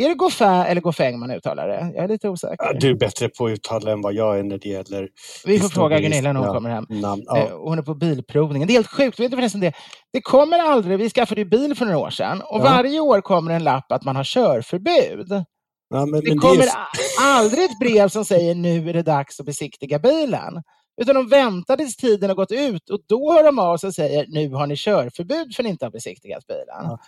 är det Goffin eller Goffeng man uttalar det? Jag är lite osäker. Ja, du är bättre på att uttala än vad jag är när det gäller... Vi får fråga Gunilla när hon kommer hem. Namn, ja. Eh, hon är på bilprovningen. Det är helt sjukt. Vet du förresten det? Det kommer aldrig... Vi skaffade ju bil för några år sedan och ja. varje år kommer en lapp att man har körförbud. Ja, men, det men kommer det är aldrig ett brev som säger nu är det dags att besiktiga bilen. Utan de väntar tills tiden har gått ut och då hör de av sig och säger nu har ni körförbud för att ni inte har besiktigat bilen. Ja.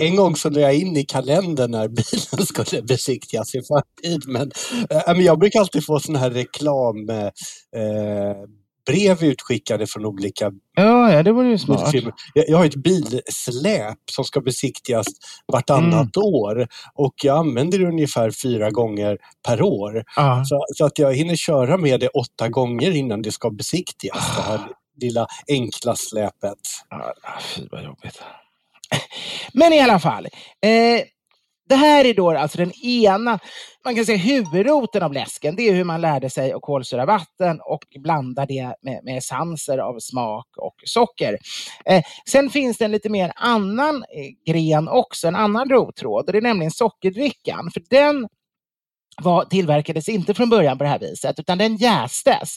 En gång så lade jag in i kalendern när bilen skulle besiktigas i förtid. Men, äh, jag brukar alltid få sån här reklam eh, eh brev utskickade från olika... Ja, ja det vore ju smart. Jag, har ett bilsläp som ska besiktigas vartannat mm. år och jag använder det ungefär fyra gånger per år. Ah. Så, så, att jag hinner köra med det åtta gånger innan det ska besiktigas, ah. det här lilla enkla släpet. Ah, fy vad jobbigt. Men i alla fall. Eh, det här är då alltså den ena, man kan säga huvudroten av läsken. Det är hur man lärde sig att kolsyra vatten och blanda det med, med essenser av smak och socker. Eh, sen finns det en lite mer annan eh, gren också, en annan rottråd. Och det är nämligen sockerdrickan. För den var, tillverkades inte från början på det här viset, utan den jästes.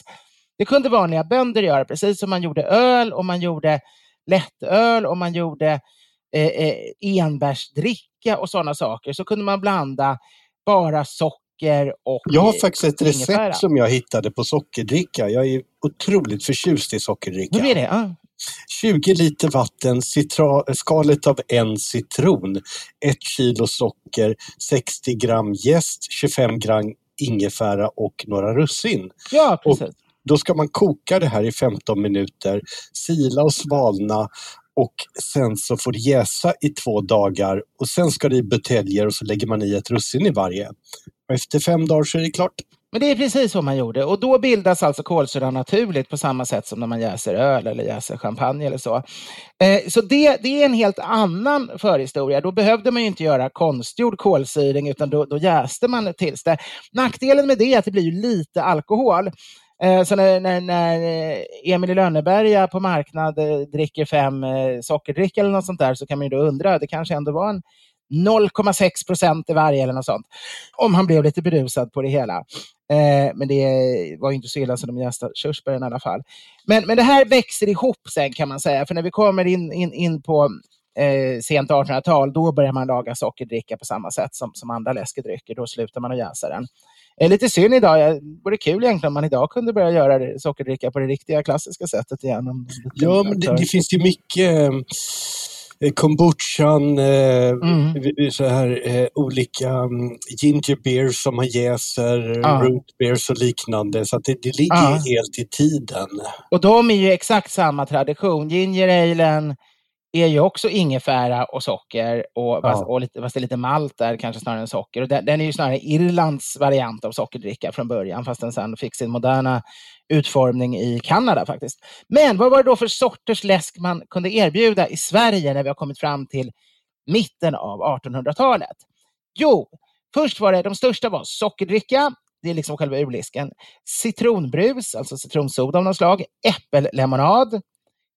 Det kunde vanliga bönder göra, precis som man gjorde öl och man gjorde lättöl och man gjorde eh, eh, enbärsdricka och sådana saker så kunde man blanda bara socker och Jag har faktiskt ett recept ingefära. som jag hittade på sockerdricka. Jag är otroligt förtjust i sockerdricka. Hur är det? Ah. 20 liter vatten, citra, skalet av en citron, ett kilo socker, 60 gram jäst, 25 gram ingefära och några russin. Ja, precis. Och då ska man koka det här i 15 minuter, sila och svalna och sen så får det jäsa i två dagar och sen ska det i buteljer och så lägger man i ett russin i varje. Och efter fem dagar så är det klart. Men det är precis så man gjorde och då bildas alltså kolsyra naturligt på samma sätt som när man jäser öl eller jäser champagne eller så. Eh, så det, det är en helt annan förhistoria. Då behövde man ju inte göra konstgjord kolsyring utan då, då jäste man tills det. Nackdelen med det är att det blir lite alkohol. Eh, så när, när, när eh, Emil i Lönneberga på marknad eh, dricker fem eh, sockerdrick eller något sånt där så kan man ju då undra, det kanske ändå var en 0,6 procent i varje eller något sånt. Om han blev lite berusad på det hela. Eh, men det var inte så illa som de jästa körsbären i alla fall. Men, men det här växer ihop sen kan man säga, för när vi kommer in, in, in på eh, sent 1800-tal, då börjar man laga sockerdricka på samma sätt som, som andra läskedrycker. Då slutar man att jäsa den är lite synd idag. Det vore kul egentligen om man idag kunde börja göra sockerdricka på det riktiga klassiska sättet igen. Ja, men det, det finns ju mycket eh, kombuchan, eh, mm. så här, eh, olika um, ginger beers som man jäser, ah. root beers och liknande. Så det, det ligger ah. helt i tiden. Och de är ju exakt samma tradition. Ginger alen, är ju också ingefära och socker, och, ja. och lite, fast det är lite malt där kanske snarare än socker. Och den, den, är ju snarare Irlands variant av sockerdricka från början, fast den sen fick sin moderna utformning i Kanada faktiskt. Men vad var det då för sorters läsk man kunde erbjuda i Sverige när vi har kommit fram till mitten av 1800-talet? Jo, först var det, de största var sockerdricka, det är liksom själva urlisken, citronbrus, alltså citronsoda av något slag, äppellemonad,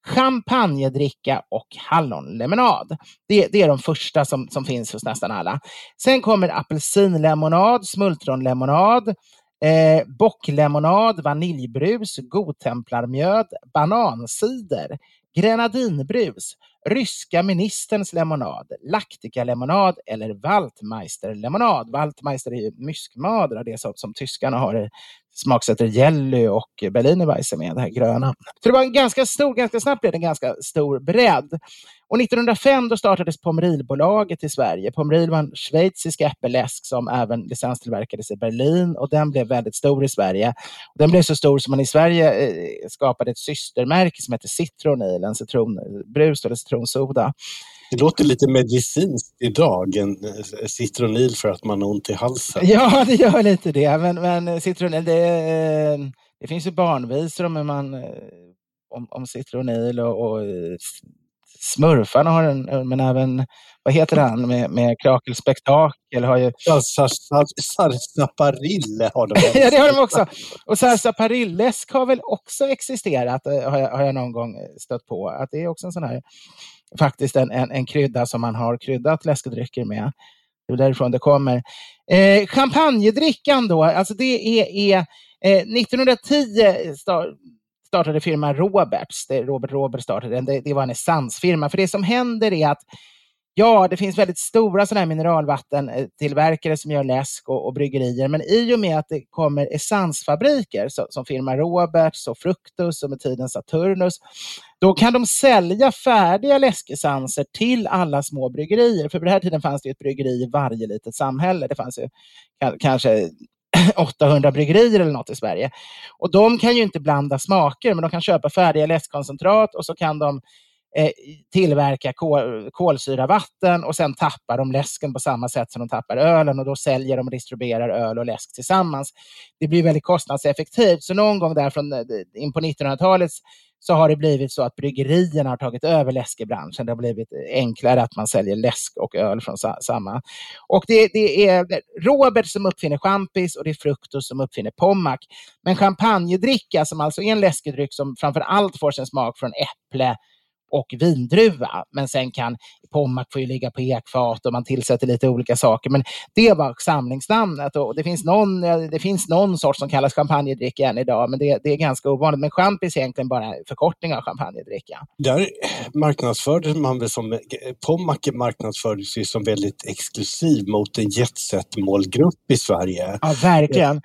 champagnedricka och hallonlemonad. Det, det, är de första som, som finns hos nästan alla. Sen kommer apelsinlemonad, smultronlemonad, eh, bocklemonad, vaniljbrus, godtemplarmjöd, banansider, grenadinbrus, ryska ministerns lemonad, laktikalemonad eller Waldmeisterlemonad. Waldmeister är ju myskmadra, det som, som tyskarna har smaksätter jelly och berlinerweisse med, det här gröna. Så det var en ganska stor, ganska snabbt blev det en ganska stor bredd. Och 1905 då startades Pomerilbolaget i Sverige. Pomeril var en schweizisk äppelläsk som även licenstillverkades i Berlin och den blev väldigt stor i Sverige. Och den blev så stor som man i Sverige eh, skapade ett systermärke som heter Citronil, en citronbrus eller citronsoda. Det låter lite medicinskt idag, en eh, citronil för att man har ont i halsen. Ja, det gör lite det. Men, men citronil, det, eh, det finns ju barnvisor om, man, eh, om, om citronil och, och Smurfarna har en, men även, vad heter han med, med Krakelspektakel har ju... Ja, Sarsaparille har de Ja, det har de också. Och Sarsaparillesk har väl också existerat, har jag, har jag någon gång stött på. Att det är också en sån här faktiskt en, en, en krydda som man har kryddat läskedrycker med. Det är därifrån det kommer. Eh, champagnedrickan då, alltså det är, är eh, 1910 startade firman Roberts, det Robert Robert startade den, det, det var en essansfirma. För det som händer är att Ja, det finns väldigt stora sådana här mineralvattentillverkare som gör läsk och, och, bryggerier. Men i och med att det kommer essensfabriker så, som firma Roberts och Fructus och med tiden Saturnus, då kan de sälja färdiga läskessenser till alla små bryggerier. För på den här tiden fanns det ett bryggeri i varje litet samhälle. Det fanns ju kanske 800 bryggerier eller något i Sverige. Och de kan ju inte blanda smaker, men de kan köpa färdiga läskkoncentrat och så kan de Eh, tillverka kol, kolsyravatten och sen tappar de läsken på samma sätt som de tappar ölen och då säljer de och distribuerar öl och läsk tillsammans. Det blir väldigt kostnadseffektivt. Så någon gång där från eh, in på 1900-talet så har det blivit så att bryggerierna har tagit över läskebranschen. Det har blivit eh, enklare att man säljer läsk och öl från samma. Och det, det är Robert som uppfinner champis och det är Fructus som uppfinner Pommac. Men champagnedricka, som alltså är en läskedryck som framför allt får sin smak från äpple, och vindruva. Men sen kan Pommac får ju ligga på ekfat och man tillsätter lite olika saker. Men det var samlingsnamnet och det finns någon, det finns någon sort som kallas champagnedricka än idag, men det, det är ganska ovanligt. Men champis är egentligen bara förkortning av champagnedricka. Där marknadsfördes man väl som, Pommac marknadsfördes ju som väldigt exklusiv mot en jetset-målgrupp i Sverige. Ja, verkligen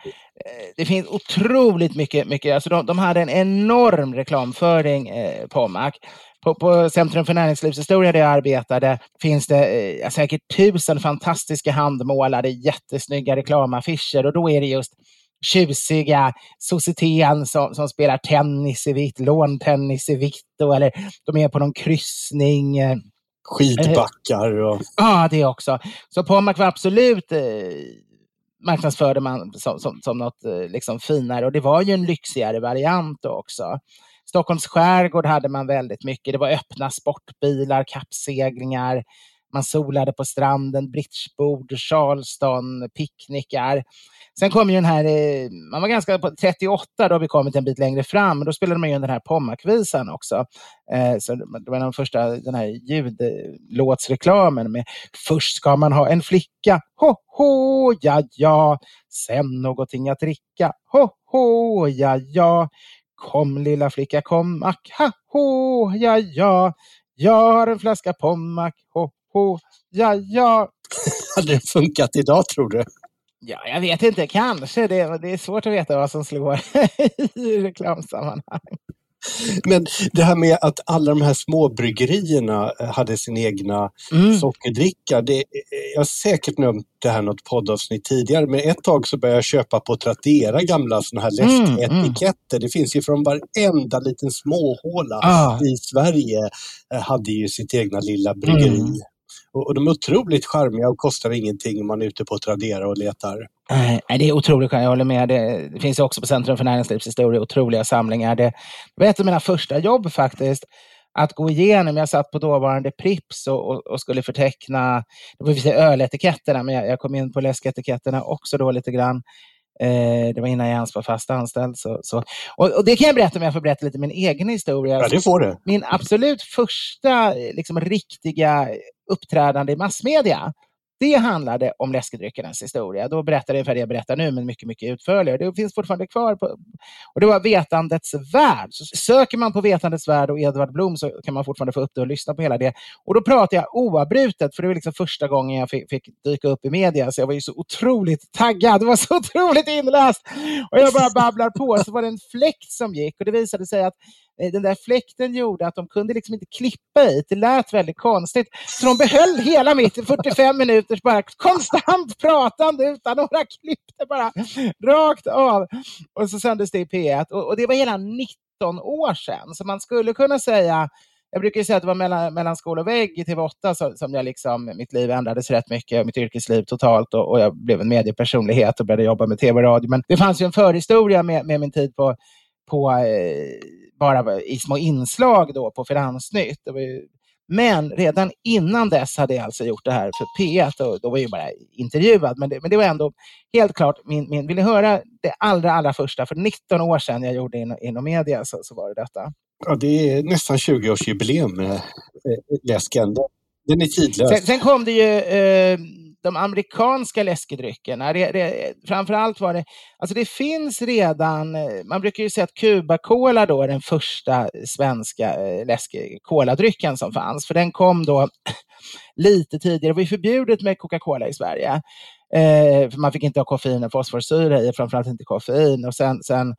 det finns otroligt mycket, mycket alltså de, de hade en enorm reklamföring, eh, Pommac. På, på Centrum för näringslivshistoria där jag arbetade finns det eh, säkert tusen fantastiska handmålade jättesnygga reklamaffischer och då är det just tjusiga Societen som, som spelar tennis i vitt, låntennis i vitt, eller de är på någon kryssning. Eh, Skidbackar och... Ja, det också. Så Pommac var absolut eh, marknadsförde man som, som, som något eh, liksom finare och det var ju en lyxigare variant också. Stockholms skärgård hade man väldigt mycket. Det var öppna sportbilar, kappseglingar, man solade på stranden, bridgebord, Charleston, picknickar. Sen kom ju den här, eh, man var ganska på 38, då har vi kommit en bit längre fram, då spelade man ju den här Pommac-visan också. Eh, så det var den första den här ljudlåtsreklamen med Först ska man ha en flicka, ho ho, ja ja, sen någonting att dricka, ho ho, ja ja. Kom lilla flicka, kom Mac, ha ho, ja ja. Jag har en flaska Pommac, ho ho, ja ja. Hade det funkat idag tror du? Ja, jag vet inte, kanske. Det, det är svårt att veta vad som slår i reklamsammanhang. Men det här med att alla de här småbryggerierna eh, hade sin egna mm. sockerdricka. Det, jag har säkert nämnt det här något poddavsnitt tidigare, men ett tag så började jag köpa på Tradera gamla såna här mm, läsketiketter. Mm. Det finns ju från varenda liten småhåla ah. i Sverige eh, hade ju sitt egna lilla bryggeri. Mm. Och, de är otroligt charmiga och kostar ingenting om man är ute på Tradera och letar. Nej, det är otroligt jag håller med. Det, det finns också på Centrum för näringslivshistoria otroliga samlingar. Det var ett av mina första jobb faktiskt att gå igenom. Jag satt på dåvarande Prips och, och, och skulle förteckna, det var öletiketterna, men jag, jag, kom in på läsketiketterna också då lite grann. Eh, det var innan jag ens var fast anställd. Så, så. Och, och, det kan jag berätta om jag får berätta lite min egen historia. Ja, det får du. Min absolut första liksom, riktiga uppträdande i massmedia det handlade om läskedryckernas historia. Då berättade jag ungefär det jag berättar nu, men mycket, mycket utförligare. Det finns fortfarande kvar. På, och det var Vetandets värld. Så söker man på Vetandets värld och Edvard Blom så kan man fortfarande få upp det och lyssna på hela det. Och då pratar jag oavbrutet, för det var liksom första gången jag fick, fick dyka upp i media, så jag var ju så otroligt taggad. Det var så otroligt inläst. Och jag bara babblar på. Så var det en fläkt som gick och det visade sig att Eh, den där fläkten gjorde att de kunde liksom inte klippa i. Det lät väldigt konstigt. Så de behöll hela mitt 45 minuters bara konstant pratande utan några klipp. Det bara rakt av. Och så sändes det i P1 och, och det var hela 19 år sedan. Så man skulle kunna säga jag brukar säga att det var mellan, mellan skål och vägg i TV8 som, som jag liksom, mitt liv ändrades rätt mycket, mitt yrkesliv totalt och, och jag blev en mediepersonlighet och började jobba med TV och radio. Men det fanns ju en förhistoria med, med min tid på, på eh, bara i små inslag då på Finansnytt. Men redan innan dess hade jag alltså gjort det här för P1 och då var jag bara intervjuad. Men det, men det var ändå helt klart min, min... Vill ni höra det allra, allra första? För 19 år sedan jag gjorde inom, inom media så, så var det detta. Ja, det är nästan 20-årsjubileum med äh, läsken. Den är tidlös. Sen, sen, kom det ju... Eh, de amerikanska läskedryckerna, det, det, framförallt var det, alltså det finns redan, eh, man brukar ju säga att Cuba Cola då är den första svenska eh, läskedrycken som fanns, för den kom då lite tidigare. Det var ju förbjudet med Coca-Cola i Sverige. Eh, för man fick inte ha koffein och fosforsyra i, framförallt inte koffein. Och sen, sen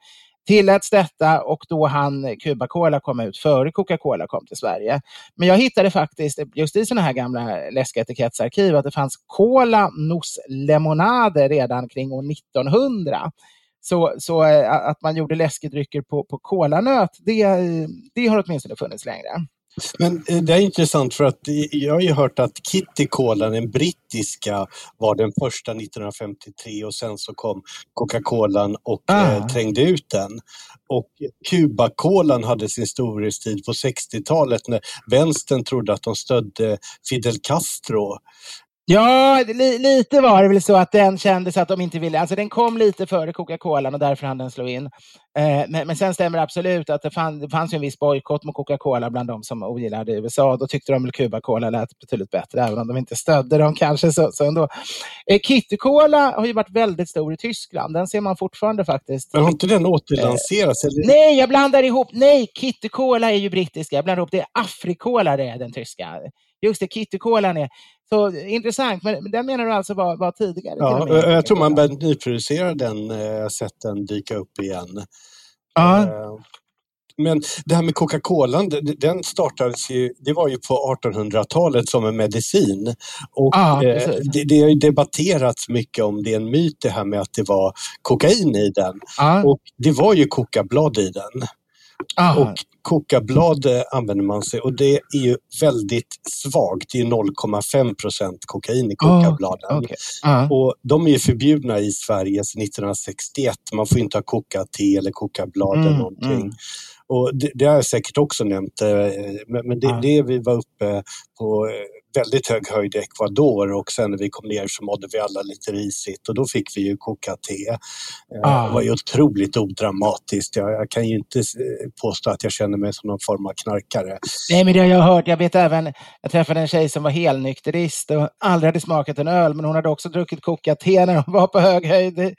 tilläts detta och då han Cuba Cola kom ut före Coca-Cola kom till Sverige. Men jag hittade faktiskt just i sådana här gamla läskiga etikettsarkiv att det fanns Cola Nos Lemonade redan kring år 1900. Så, så eh, att man gjorde läskedrycker på, på kolanöt, det, eh, det har åtminstone funnits längre. Men eh, det är intressant för att jag har ju hört att Kitty Cola, den brittiska, var den första 1953 och sen så kom Coca-Colan och ah. eh, trängde ut den. Och Cuba-kolan hade sin storhetstid på 60-talet när vänstern trodde att de stödde Fidel Castro. Ja, li, lite var det väl så att den kändes att de inte ville, alltså den kom lite före Coca-Cola och därför hann den slå in. Eh, men, men sen stämmer det absolut att det, fann, det fanns en viss bojkott mot Coca-Cola bland de som ogillade USA. Då tyckte de att Cuba-Cola lät betydligt bättre, även om de inte stödde dem kanske. Så, så ändå. Eh, Kitty-Cola har ju varit väldigt stor i Tyskland. Den ser man fortfarande faktiskt. Men har inte den återlanserats? Eh, nej, jag blandar ihop. Nej, Kitty-Cola är ju brittiska. Jag blandar ihop. Det är Afrikola det är den tyska. Just det, Kitty-Colan är så intressant, men den menar du alltså var, var tidigare? Ja, jag tror man började nyproducera den, eh, sett den dyka upp igen. Ja. Eh, men det här med Coca-Cola, den startades ju, det var ju på 1800-talet som en medicin. Och ah, det, det, har ju debatterats mycket om det är en myt det här med att det var kokain i den. Ah. Och det var ju kokablad i den. Ah. Och kokablad använder man sig och det är ju väldigt svagt. Det är 0,5 procent kokain i kokabladen. Oh, okay. uh. Och de är ju förbjudna i Sverige sedan 1961. Man får inte ha kokate eller kokablad mm, eller någonting. Mm. Och det, det, har jag säkert också nämnt, eh, men, men det, uh. det vi var uppe på eh, väldigt hög höjd i Ecuador och sen när vi kom ner så mådde vi alla lite risigt och då fick vi ju koka te. Eh, ah. Det var ju otroligt odramatiskt. Jag, jag, kan ju inte eh, påstå att jag känner mig som någon form av knarkare. Nej, men det har jag hört. Jag vet även, jag träffade en tjej som var helnykterist och aldrig hade smakat en öl, men hon hade också druckit koka te när hon var på hög höjd i,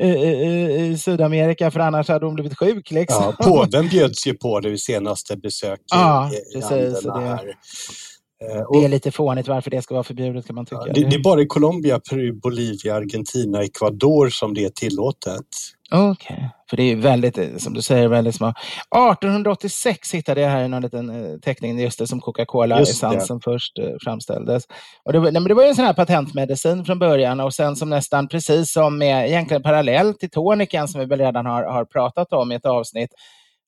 i, i, i Sydamerika, för annars hade hon blivit sjuk. Liksom. Ja, påven bjöds ju på det vid senaste besök i, ja, i, precis, det, här. Eh, det är lite fånigt varför det ska vara förbjudet kan man tycka. Ja, det, det, är bara i Colombia, Peru, Bolivia, Argentina, Ecuador som det är tillåtet. Okej, okay. för det är väldigt, som du säger, väldigt små. 1886 hittade jag här i någon liten eh, teckning, just det som Coca-Cola-essensen först eh, framställdes. Och det, nej, men det var ju en sån här patentmedicin från början och sen som nästan precis som med, egentligen parallellt till toniken som vi väl redan har, har pratat om i ett avsnitt,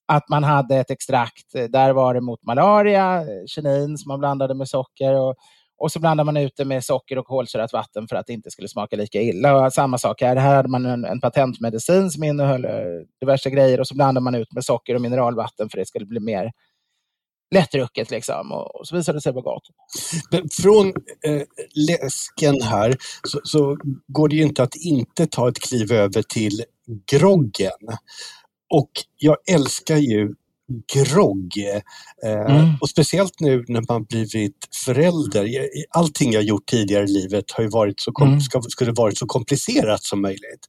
att man hade ett extrakt, eh, där var det mot malaria, eh, kinin som man blandade med socker och, och så blandade man ut det med socker och kolsyrat vatten för att det inte skulle smaka lika illa. Och samma sak här, här hade man en, en patentmedicin som innehöll eh, diverse grejer och så blandade man ut med socker och mineralvatten för att det skulle bli mer lättdrucket liksom och, och så visade det sig vara gott. Men från eh, läsken här så, så, går det ju inte att inte ta ett kliv över till groggen. Och jag älskar ju grogg. Eh, mm. Och speciellt nu när man blivit förälder. Allting jag gjort tidigare i livet har ju varit så, kom- mm. ska, skulle varit så komplicerat som möjligt.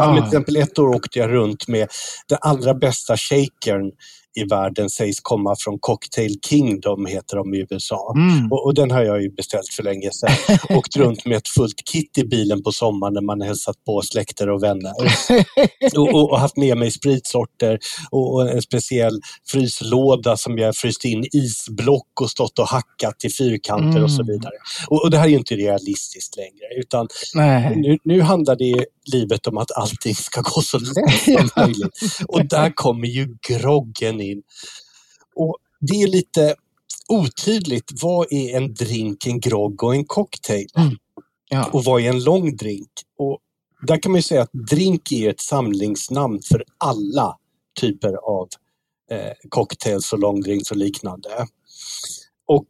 Ah. Till exempel ett år åkte jag runt med den allra bästa shakern i världen sägs komma från Cocktail Kingdom, heter de i USA. Mm. Och, och, den har jag ju beställt för länge sedan. Åkt runt med ett fullt kit i bilen på sommaren när man hälsat på släkter och vänner. och, och, och, haft med mig spritsorter och, en speciell fryslåda som jag fryst in isblock och stått och hackat i fyrkanter mm. och så mm. vidare. Och, det här är ju inte realistiskt längre utan nu, nu handlar det livet om att allting ska gå så lätt som möjligt. Och där kommer ju groggen in. Och det är lite otydligt. Vad är en drink, en grogg och en cocktail? Mm. Ja. Och vad är en lång drink? Och där kan man ju säga att drink är ett samlingsnamn för alla typer av eh, cocktails och långdrinks och liknande. Och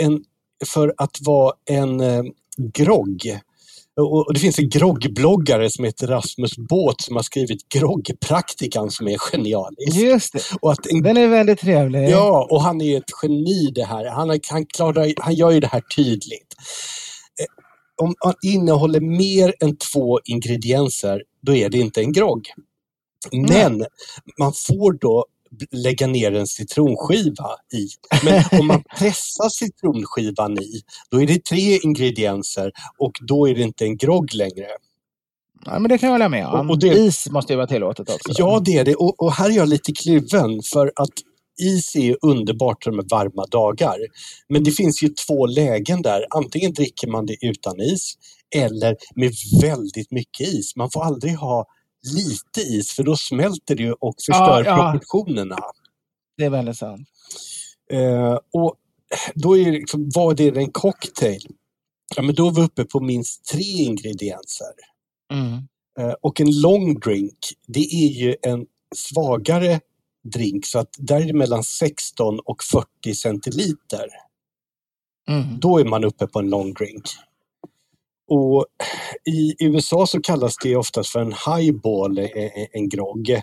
en, för att vara en eh, grogg och det finns en groggbloggare som heter Rasmus Båt som har skrivit Groggpraktikan som är genialisk. Just det. Och att en, Den är väldigt trevlig. Ja, och han är ett geni det här. Han, han, klarar, han gör ju det här tydligt. Eh, om man innehåller mer än två ingredienser, då är det inte en grogg. Men man får då lägga ner en citronskiva i. Men om man pressar citronskivan i, då är det tre ingredienser och då är det inte en grogg längre. Ja, men det kan jag hålla med om. Och, och det, Is måste ju vara tillåtet också. Ja, det är det. Och, och, här är jag lite kluven för att is är underbart med varma dagar. Men det finns ju två lägen där. Antingen dricker man det utan is eller med väldigt mycket is. Man får aldrig ha lite is för då smälter det och förstör ja, ja. proportionerna. Det är väldigt sant. Eh, och då är det liksom, vad är det en cocktail? Ja, men då är vi uppe på minst tre ingredienser. Mm. Eh, och en long drink, det är ju en svagare drink så att där är det mellan 16 och 40 centiliter. Mm. Då är man uppe på en long drink. Och I USA så kallas det oftast för en highball, en grogg.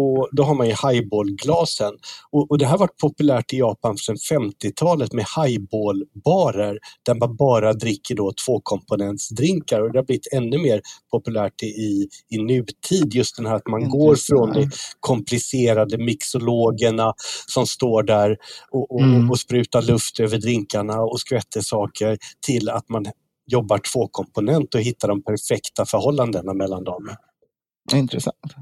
Och då har man ju highballglasen. Och, och det här har varit populärt i Japan sedan 50-talet med highballbarer där man bara dricker då tvåkomponentsdrinkar och det har blivit ännu mer populärt i, i nutid. Just den här att man går från de komplicerade mixologerna som står där och, och, mm. och sprutar luft över drinkarna och skvätter saker till att man jobbar tvåkomponent och hittar de perfekta förhållandena mellan dem. Intressant.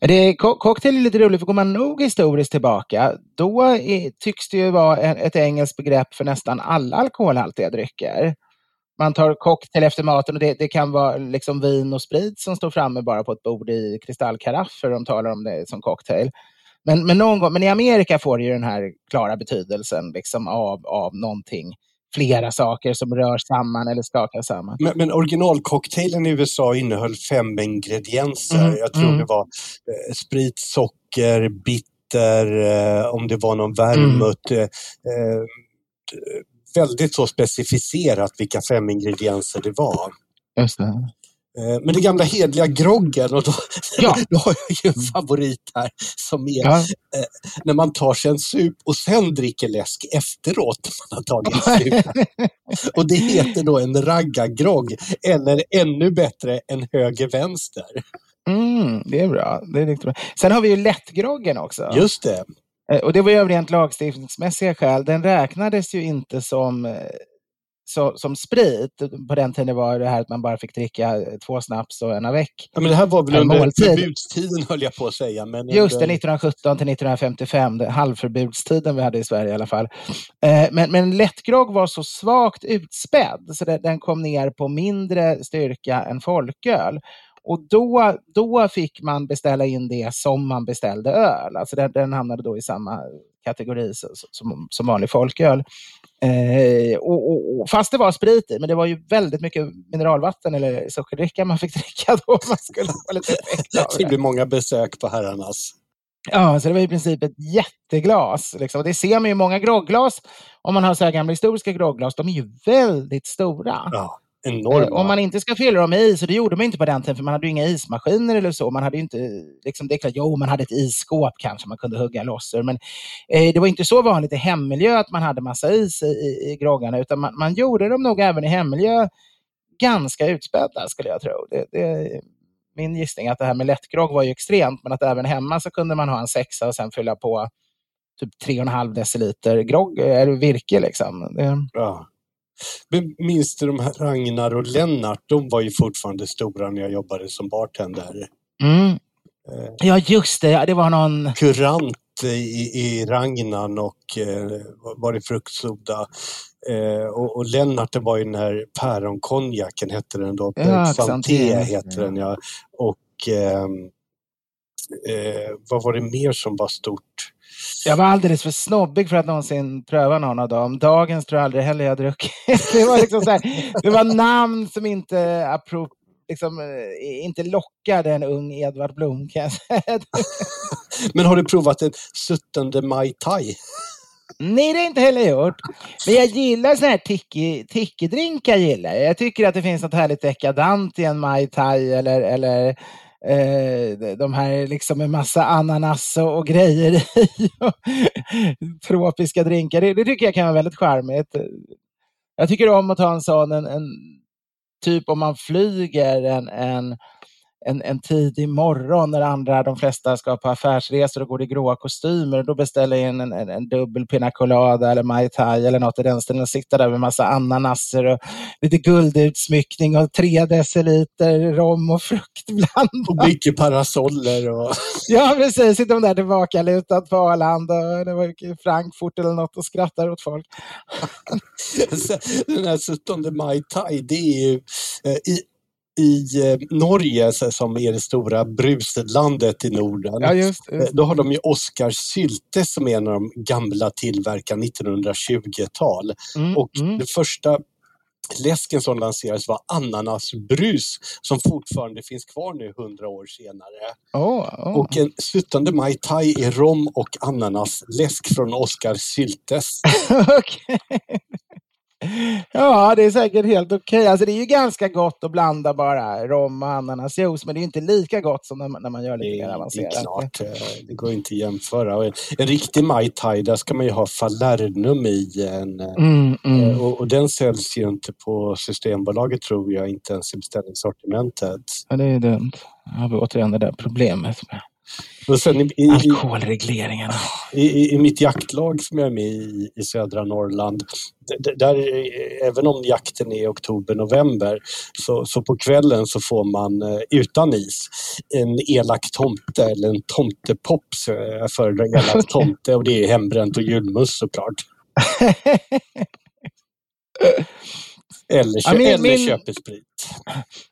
Det, cocktail är lite roligt, för går man nog historiskt tillbaka, då är, tycks det ju vara ett engelskt begrepp för nästan alla alkoholhaltiga drycker. Man tar cocktail efter maten och det, det, kan vara liksom vin och sprit som står framme bara på ett bord i kristallkaraffer. De talar om det som cocktail. Men, men, någon gång, men i Amerika får det ju den här klara betydelsen liksom av, av någonting flera saker som rör samman eller skakar samman. Men, men originalcocktailen i USA innehöll fem ingredienser. Mm. Jag tror mm. det var eh, sprit, socker, bitter, eh, om det var någon vermouth. Mm. Eh, eh väldigt så specificerat vilka fem ingredienser det var. Just det. Eh, men det gamla hedliga groggen, och då, ja. då har jag ju en favorit här som är ja. eh, när man tar sig en sup och sen dricker läsk efteråt man har tagit en sup. och det heter då en raggargrogg, eller ännu bättre en höger-vänster. Mm, det är bra. Det är riktigt bra. Sen har vi ju lättgroggen också. Just det. Eh, och det var ju av rent lagstiftningsmässiga skäl. Den räknades ju inte som eh, så, som sprit. På den tiden var det här att man bara fick dricka två snaps och en avec. Ja, men det här var väl under måltid. förbudstiden höll jag på att säga. Men Just det, 1917 till 1955, halvförbudstiden vi hade i Sverige i alla fall. Eh, men, men lättgrogg var så svagt utspädd så det, den kom ner på mindre styrka än folköl. Och då, då fick man beställa in det som man beställde öl. Alltså den, den hamnade då i samma kategori som, som, vanlig folköl. Eh, och, och, och, fast det var sprit i, men det var ju väldigt mycket mineralvatten eller sockerdricka man fick dricka då. Man skulle få lite effekt det. blir många besök på herrarnas. Ja, så det var i princip ett jätteglas. Liksom. Det ser man ju många grogglas, om man har så här gamla historiska grogglas, de är ju väldigt stora. Ja. Enorma. Om man inte ska fylla dem med is, och det gjorde man inte på den tiden, för man hade ju inga ismaskiner eller så. Man hade inte, liksom, det är klart, jo, man hade ett isskåp kanske man kunde hugga loss ur, men eh, det var inte så vanligt i hemmiljö att man hade massa is i, i, i groggarna, utan man, man, gjorde dem nog även i hemmiljö ganska utspädda, skulle jag tro. Det, det är min gissning att det här med lättgrogg var ju extremt, men att även hemma så kunde man ha en sexa och sen fylla på typ 3,5 deciliter grogg, eller virke. Liksom. Det... Ja. Minns du de här Ragnar och Lennart? De var ju fortfarande stora när jag jobbade som bartender. Mm. Eh, ja, just det. Det var någon... Kurant i, i Ragnan och eh, var det fruktsoda. Eh, och, och Lennart, det var ju den här päronkonjaken hette den då. Ja, Xanté heter den ja. Och ehm, eh, vad var det mer som var stort? Jag var alldeles för snobbig för att någonsin pröva någon av dem. Dagens tror jag aldrig heller jag druckit. Det var, liksom så här, det var namn som inte, apro, liksom, eh, inte lockade en ung Edvard Blom kan jag säga. Men har du provat en suttande Mai Tai? Nej, det har jag inte heller gjort. Men jag gillar sådana här tiki-drinkar. Gillar. Jag tycker att det finns något härligt dekadant i en Mai Tai eller, eller eh, de här liksom med massa ananas och grejer i. tropiska drinkar. Det, det, tycker jag kan vara väldigt charmigt. Jag tycker om att ta en sån, en, en typ om man flyger en, en en, en tidig morgon när andra, de flesta ska på affärsresor och går i gråa kostymer. Då beställer jag in en, en, en dubbel pina colada eller mai tai eller något i den stilen och sitter där med massa ananaser och lite guldutsmyckning och tre deciliter rom och frukt blandat. Och mycket parasoller. Och... ja, precis. Sitter de där tillbaka lutat på Arlanda det var Frankfurt eller något och skrattar åt folk. den här 17 maj tai, det är ju eh, i i eh, Norge som är det stora bruslandet i Norden. Ja, just, just. Då har de ju Oskar Sylte som är en av de gamla tillverkarna 1920-tal. Mm, och mm. den första läsken som lanserades var ananasbrus som fortfarande finns kvar nu hundra år senare. Oh, oh. Och en 17 Mai Tai är rom och ananasläsk från Oskar Syltes. okay. Ja, det är säkert helt okej. Okay. Alltså, det är ju ganska gott att blanda bara rom och ananasjuice, men det är inte lika gott som när, man gör lite mer avancerat. Det är klart, eh, det går inte att jämföra. En, en riktig Mai Tai, där ska man ju ha falernum i. En, eh, mm, mm. Och, och, den säljs ju inte på Systembolaget tror jag, inte ens i beställningssortimentet. Ja, det är dumt. Då har vi återigen det där problemet med och sen i, i, Alkoholregleringarna. I, i, I, mitt jaktlag som jag är med i, i södra Norrland, där, även om jakten är i oktober-november, så, så på kvällen så får man eh, utan is en elak tomte eller en tomtepops. Jag föredrar elak tomte och det är hembränt och julmust såklart. Eller, kö ja, min, eller min, köper sprit.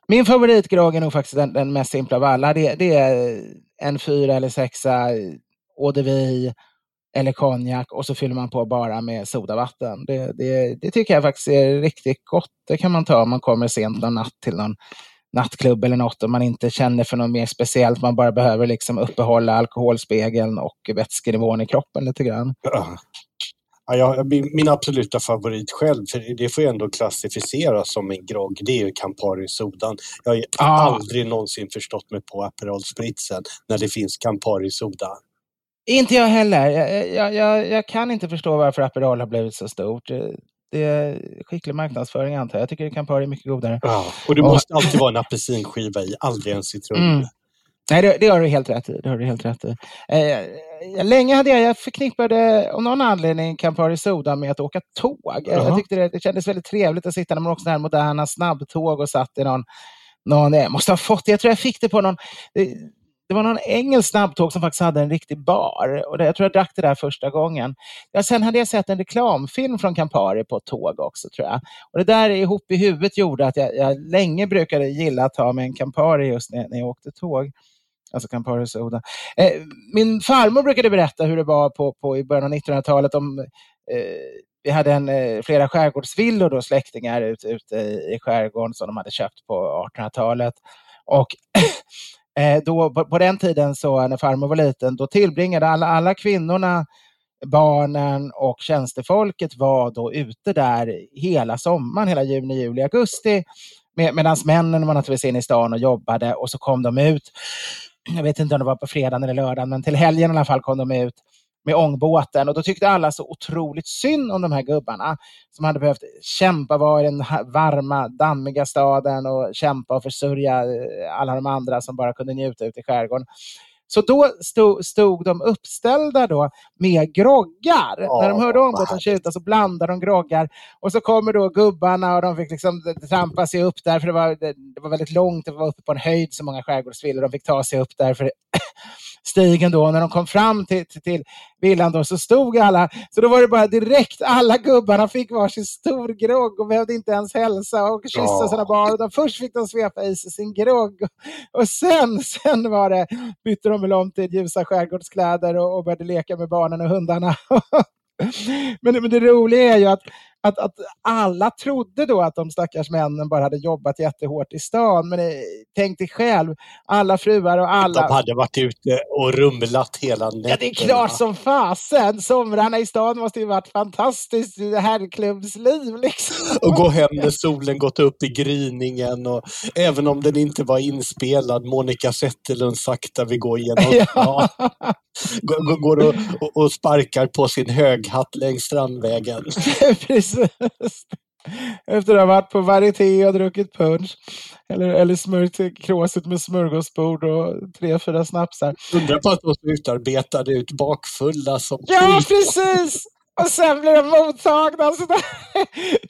Min favoritgrogg är nog faktiskt den, den mest simpla av alla. Det, det är en fyra eller sexa eau de vie eller konjak och så fyller man på bara med sodavatten. Det, det, det, tycker jag faktiskt är riktigt gott. Det kan man ta om man kommer sent någon natt till någon nattklubb eller något och man inte känner för något mer speciellt. Man bara behöver liksom uppehålla alkoholspegeln och vätskenivån i kroppen lite grann. Ja. Min absoluta favorit själv, för det får ju ändå klassificeras som en grogg, det är ju Campari Sodan. Jag har ah. aldrig någonsin förstått mig på Aperol Spritzen när det finns Campari Soda. Inte jag heller. Jag, jag, jag, jag, kan inte förstå varför Aperol har blivit så stort. Det är skicklig marknadsföring antar jag. Jag tycker Campari är mycket godare. Ja, och det måste alltid vara en apelsinskiva i, aldrig en citron. Mm. Nej, det, det, har du helt rätt i. Det har du helt rätt i. Eh, länge hade jag, jag förknippade av någon anledning Campari Soda med att åka tåg. Uh -huh. Jag tyckte det, det kändes väldigt trevligt att sitta när man åkte sådana här moderna snabbtåg och satt i någon, någon, jag måste ha fått jag tror jag fick det på någon, det, det var någon engelsk snabbtåg som faktiskt hade en riktig bar. Och det, jag tror jag drack det där första gången. Ja, sen hade jag sett en reklamfilm från Campari på ett tåg också tror jag. Och det där ihop i huvudet gjorde att jag, jag länge brukade gilla att ta med en Campari just när, när jag åkte tåg. Alltså Campari Soda. Eh, min farmor brukade berätta hur det var på, på i början av 1900-talet. Om, eh, vi hade en, eh, flera skärgårdsvillor, då, släktingar ute ute i skärgården som de hade köpt på 1800-talet. Och eh, då, på, på, den tiden, så, när farmor var liten, då tillbringade alla, alla kvinnorna barnen och tjänstefolket var då ute där hela sommaren, hela juni, juli, augusti. Med, Medan männen var naturligtvis inne i stan och jobbade och så kom de ut jag vet inte om det var på fredagen eller lördagen, men till helgen i alla fall kom de ut med ångbåten och då tyckte alla så otroligt synd om de här gubbarna som hade behövt kämpa var i den varma, dammiga staden och kämpa och försörja eh, alla de andra som bara kunde njuta ute i skärgården. Så då stod, stod de uppställda då med groggar. Oh, När de hörde ångbåten tjuta så blandade de groggar. Och så kommer då gubbarna och de fick liksom trampa sig upp där för det var, det, det var väldigt långt, det var uppe på en höjd så många skärgårdsvillor. De fick ta sig upp där för stigen då. När de kom fram till, till, till villan då så stod alla, så då var det bara direkt, alla gubbarna fick varsin stor grogg och behövde inte ens hälsa och kyssa ja. sina barn. De först fick de svepa i sig sin grogg och sen, sen var det, bytte de väl om till ljusa skärgårdskläder och, och började leka med barnen och hundarna. men, men det roliga är ju att att, att alla trodde då att de stackars männen bara hade jobbat jättehårt i stan. Men eh, tänk dig själv, alla fruar och alla... De hade varit ute och rumlat hela nätterna. Ja, det är klart som fasen. Somrarna i stan måste ju varit fantastiskt herrklubbsliv. Liksom. Och gå hem när solen gått upp i gryningen. Och även om den inte var inspelad, Monica Zetterlund sakta vi går igenom ja. Går, och, och, sparkar på sin höghatt längs Strandvägen. Precis. Efter att ha varit på varieté och druckit punch. Eller, eller smörjt kråset med smörgåsbord och tre, fyra snapsar. Undrar på att de utarbetade ut bakfulla som... Ja, precis! Och sen blir de mottagna sådär.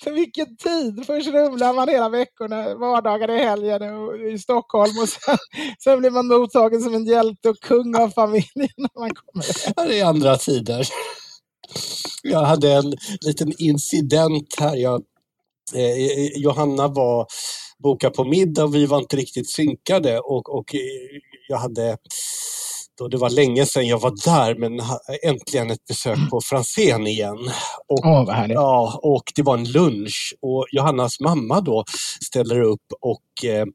För vilken tid! Först rumlar man hela veckorna, vardagar i helgen i Stockholm och sen, sen blir man mottagen som en hjälte och kung av familjen när man kommer. Ja, det är andra tider. Jag hade en liten incident här. Jag, eh, Johanna var bokad på middag och vi var inte riktigt synkade och, och eh, jag hade då det var länge sedan jag var där men äntligen ett besök på Franzén igen. Och, oh, ja, och det var en lunch och Johannas mamma då ställer upp och, eh,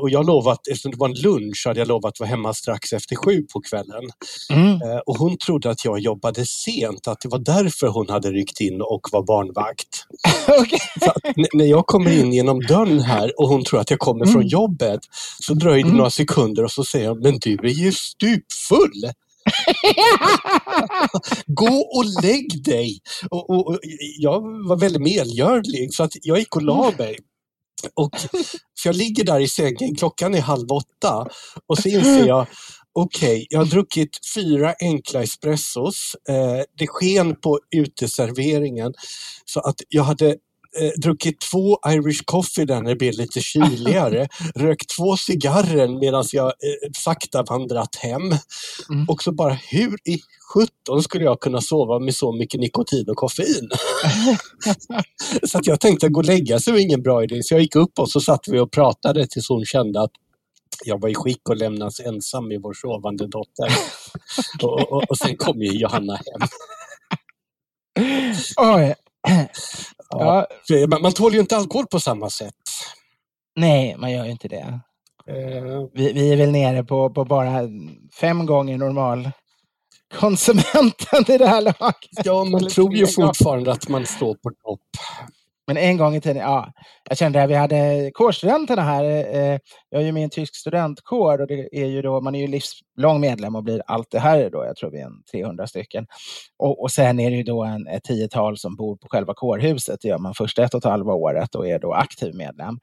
och jag lovat, eftersom det var en lunch hade jag lovat att vara hemma strax efter sju på kvällen. Mm. Eh, och hon trodde att jag jobbade sent, att det var därför hon hade ryckt in och var barnvakt. okay. när jag kommer in genom dörren här och hon tror att jag kommer mm. från jobbet så dröjer det mm. några sekunder och så säger hon, men du är ju stup full. Gå och lägg dig! Och, och, och, jag var väldigt medgörlig så att jag gick och la mig. Och, jag ligger där i sängen, klockan är halv åtta och så inser jag Okej, okay, jag har druckit fyra enkla espressos. Eh, det sken på uteserveringen så att jag hade eh, druckit två Irish coffee när det blev lite kyligare, rökt två cigarrer medan jag eh, sakta vandrat hem. Mm. Och så bara, hur i sjutton skulle jag kunna sova med så mycket nikotin och koffein? så att jag tänkte gå och lägga sig var ingen bra idé, så jag gick upp och så satt vi och pratade tills hon kände att jag var i skick att lämnas ensam med vår sovande dotter. och, och, och sen kom ju Johanna hem. Oj, Ja. Man, man tål ju inte alkohol på samma sätt. Nej, man gör ju inte det. Uh. Vi, vi, är väl nere på, på bara fem gånger normal konsumenten i det här laget. Ja, man tror ju fortfarande att man står på topp. Men en gång i tiden, ja, jag kände att vi hade kårstudenterna här. Eh, jag är ju med i en tysk studentkår och det är ju då, man är ju livslång medlem och blir allt det här då, jag tror vi är en 300 stycken. Och, och sen är det ju då en, ett tiotal som bor på själva kårhuset, det gör man först ett och ett halvt året och är då aktiv medlem.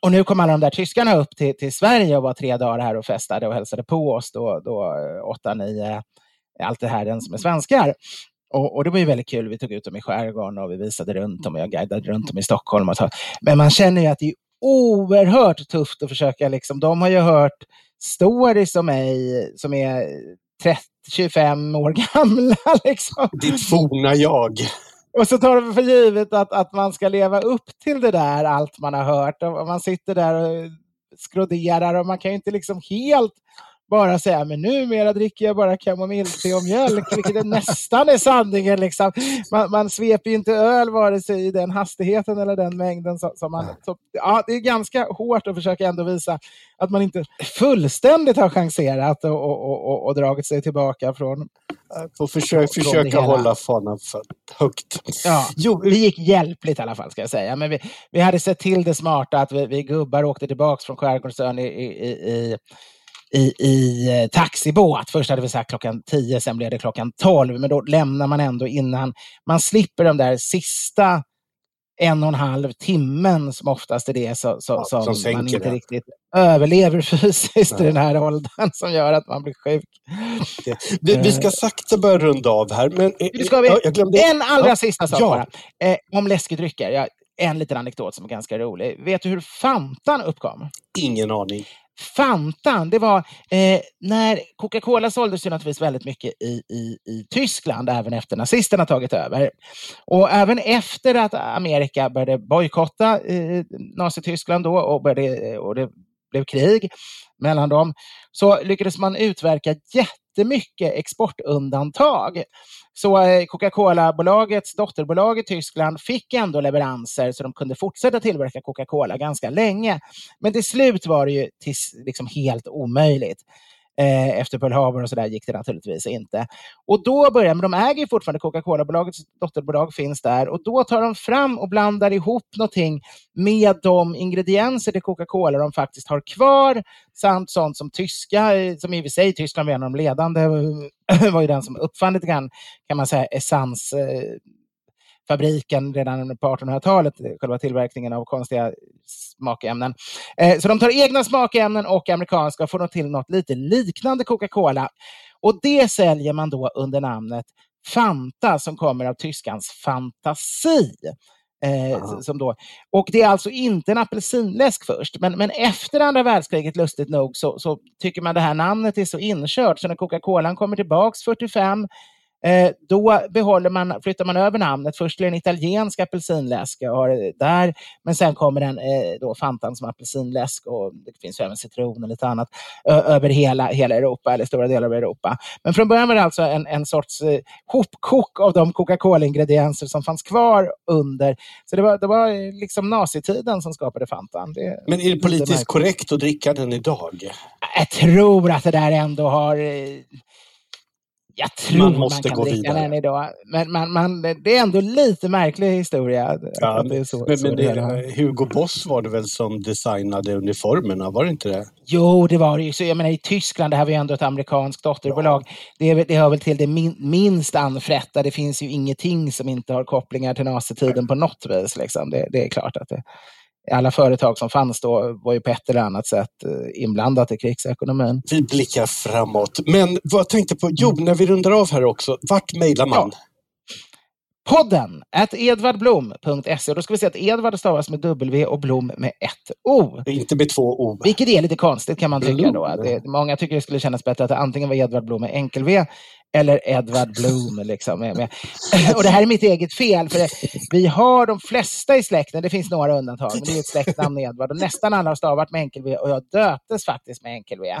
Och nu kom alla de där tyskarna upp till, till Sverige och var tre dagar här och festade och hälsade på oss då, då eh, åtta, nio, allt det här, den som är svenskar. Och, och, det var ju väldigt kul. Vi tog ut dem i skärgården och vi visade runt dem och jag guidade runt dem i Stockholm. Och så. Men man känner ju att det är oerhört tufft att försöka, liksom, de har ju hört stories om mig som är 30, 25 år gamla. Liksom. Ditt forna jag. Och så tar de för givet att, att man ska leva upp till det där, allt man har hört. Och man sitter där och skroderar och man kan ju inte liksom helt bara säga men numera dricker jag bara kamomillte och mjölk, vilket är nästan är sanningen. Liksom. Man, man sveper ju inte öl vare sig i den hastigheten eller den mängden. Som, som man, så, ja, det är ganska hårt att försöka ändå visa att man inte fullständigt har chanserat och, och, och, och dragit sig tillbaka från Får försöka, försöka hålla fanan för högt. Ja, jo, vi gick hjälpligt i alla fall, ska jag säga. Men vi, vi hade sett till det smarta att vi, vi gubbar åkte tillbaka från Skärgårdsön i, i, i, i, i eh, taxibåt. Först hade vi sagt klockan 10, sen blev det klockan 12. Men då lämnar man ändå innan. Man slipper de där sista en och en halv timmen som oftast är det så, så, ja, som, som man inte det. riktigt överlever fysiskt Nej. i den här åldern som gör att man blir sjuk. Vi, vi ska sakta börja runda av här. Men, vi, ja, En allra ja, sista sak bara. Eh, om läskedrycker. En liten anekdot som är ganska rolig. Vet du hur Fantan uppkom? Ingen aning. Fantan, det var eh, när Coca-Cola såldes ju naturligtvis väldigt mycket i, i, i Tyskland, även efter nazisterna tagit över. Och även efter att Amerika började bojkotta eh, Nazityskland då och, började, eh, och det blev krig mellan dem, så lyckades man utverka jättemycket exportundantag. Så eh, Coca-Cola-bolagets dotterbolag i Tyskland fick ändå leveranser så de kunde fortsätta tillverka Coca-Cola ganska länge. Men till slut var det ju till, liksom helt omöjligt. Eh, efter Pearl Harbor och så där gick det naturligtvis inte. Och då börjar, men de äger fortfarande Coca-Cola-bolagets dotterbolag finns där och då tar de fram och blandar ihop någonting med de ingredienser till Coca-Cola de faktiskt har kvar samt sånt som tyska, eh, som i och för sig Tyskland var en av de ledande, eh, var ju den som uppfann lite grann, kan man säga, essens eh, fabriken redan på 1800-talet, själva tillverkningen av konstiga smakämnen. Eh, så de tar egna smakämnen och amerikanska och får till något lite liknande Coca-Cola. Och det säljer man då under namnet Fanta som kommer av tyskans fantasi. Eh, som då, och det är alltså inte en apelsinläsk först, men, men efter andra världskriget, lustigt nog, så, så tycker man det här namnet är så inkört, så när Coca-Cola kommer tillbaks 45 Eh, då behåller man, flyttar man över namnet först till en italiensk apelsinläsk har det där, men sen kommer den eh, då Fantan som apelsinläsk och det finns även citron och lite annat över hela, hela Europa eller stora delar av Europa. Men från början var det alltså en, en sorts eh, hopkok av de Coca-Cola-ingredienser som fanns kvar under. Så det var, det var liksom nazitiden som skapade Fantan. Det, men är det politiskt korrekt att dricka den idag? Jag tror att det där ändå har jag tror man, måste man kan gå dricka vidare. den idag. Men man, man, det är ändå lite märklig historia. Ja, det så, men, så men det, Hugo Boss var det väl som designade uniformerna, var det inte det? Jo, det var det ju. Så jag menar, I Tyskland, det här var ju ändå ett amerikanskt dotterbolag, ja. det, det hör väl till det min, minst anfrätta. Det finns ju ingenting som inte har kopplingar till nazitiden på något vis. Liksom. Det, det är klart att det alla företag som fanns då var ju på ett eller annat sätt eh, inblandat i krigsekonomin. Vi blickar framåt. Men vad jag tänkte på, jo, när vi rundar av här också, vart mejlar man? Ja. Podden at edvardblom.se. Då ska vi se att Edvard stavas med W och Blom med ett O. Inte med två O. Vilket är lite konstigt kan man tycka. Då. Det, många tycker det skulle kännas bättre att det antingen var Edvard Blom med enkel V eller Edward Bloom, Liksom. Och det här är mitt eget fel, för vi har de flesta i släkten, det finns några undantag, men det är ett släktnamn Edward, och nästan alla har stavat med enkel V och jag döptes faktiskt med enkel V.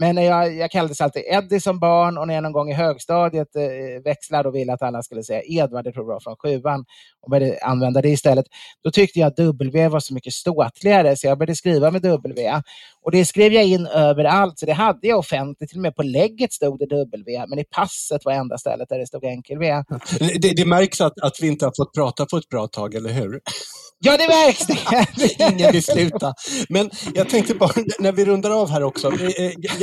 Men jag, jag kallades alltid Eddie som barn och när jag någon gång i högstadiet eh, växlade och ville att alla skulle säga Edvard, det tror jag var från sjuan, och började använda det istället. Då tyckte jag att W var så mycket ståtligare så jag började skriva med W. Och det skrev jag in överallt, så det hade jag offentligt. Till och med på lägget stod det W, men i passet var enda stället där det stod enkel V. Det, det märks att, att vi inte har fått prata på ett bra tag, eller hur? Ja, det märks det. Ingen vill sluta. Men jag tänkte bara, när vi rundar av här också.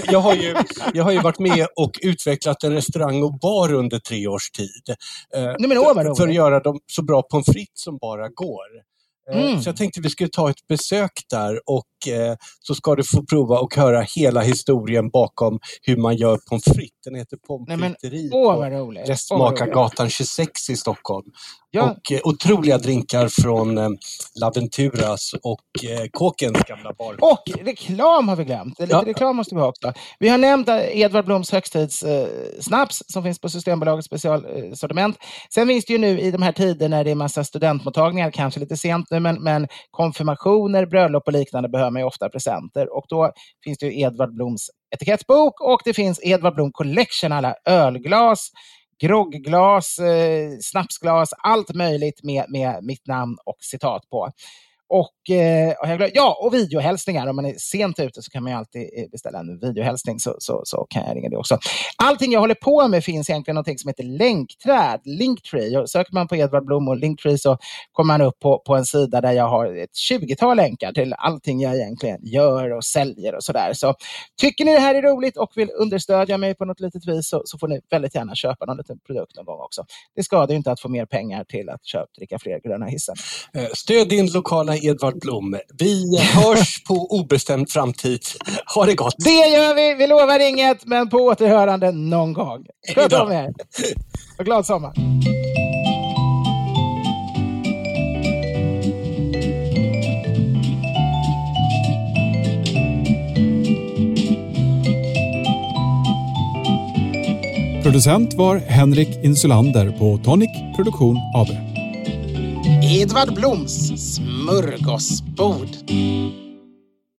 Eh, eh, jag har ju, jag har ju varit med och utvecklat en restaurang och bar under tre års tid. Eh, Nej, men, åh, för att göra dem så bra pommes frites som bara går. Mm. Så jag tänkte vi skulle ta ett besök där och eh, så ska du få prova och höra hela historien bakom hur man gör pommes frites. Den heter Pommes Frites på Restmakargatan 26 i Stockholm. Ja. Och eh, otroliga drinkar från eh, Laventuras och eh, Kåkens gamla bar. Och reklam har vi glömt. Lite ja. reklam måste vi ha också. Vi har nämnt eh, Edvard Bloms högtidssnaps eh, som finns på Systembolagets specialsortiment. Sen finns det ju nu i de här tiderna när det är massa studentmottagningar, kanske lite sent nu, men, men konfirmationer, bröllop och liknande behöver man ju ofta presenter. Och då finns det ju Edvard Bloms etikettsbok och det finns Edvard Blom Collection, alla ölglas, grogglas, eh, snapsglas, allt möjligt med, med mitt namn och citat på. Och, eh, ja, och videohälsningar. Om man är sent ute så kan man ju alltid eh, beställa en videohälsning så, så, så kan jag ringa det också. Allting jag håller på med finns egentligen någonting som heter länkträd, Linktree. Och söker man på Edvard Blom och Linktree så kommer man upp på, på en sida där jag har ett 20-tal länkar till allting jag egentligen gör och säljer och sådär. Så tycker ni det här är roligt och vill understödja mig på något litet vis så, så får ni väldigt gärna köpa någon liten produkt någon gång också. Det skadar ju inte att få mer pengar till att köpa, dricka fler gröna hissen. Eh, stöd din lokala Edvard Blom. Vi hörs på obestämd framtid. Ha det gott! Det gör vi! Vi lovar inget, men på återhörande någon gång. Sköt om er! Och glad sommar! Producent var Henrik Insulander på Tonic Produktion AB. Edvard Bloms smörgåsbord.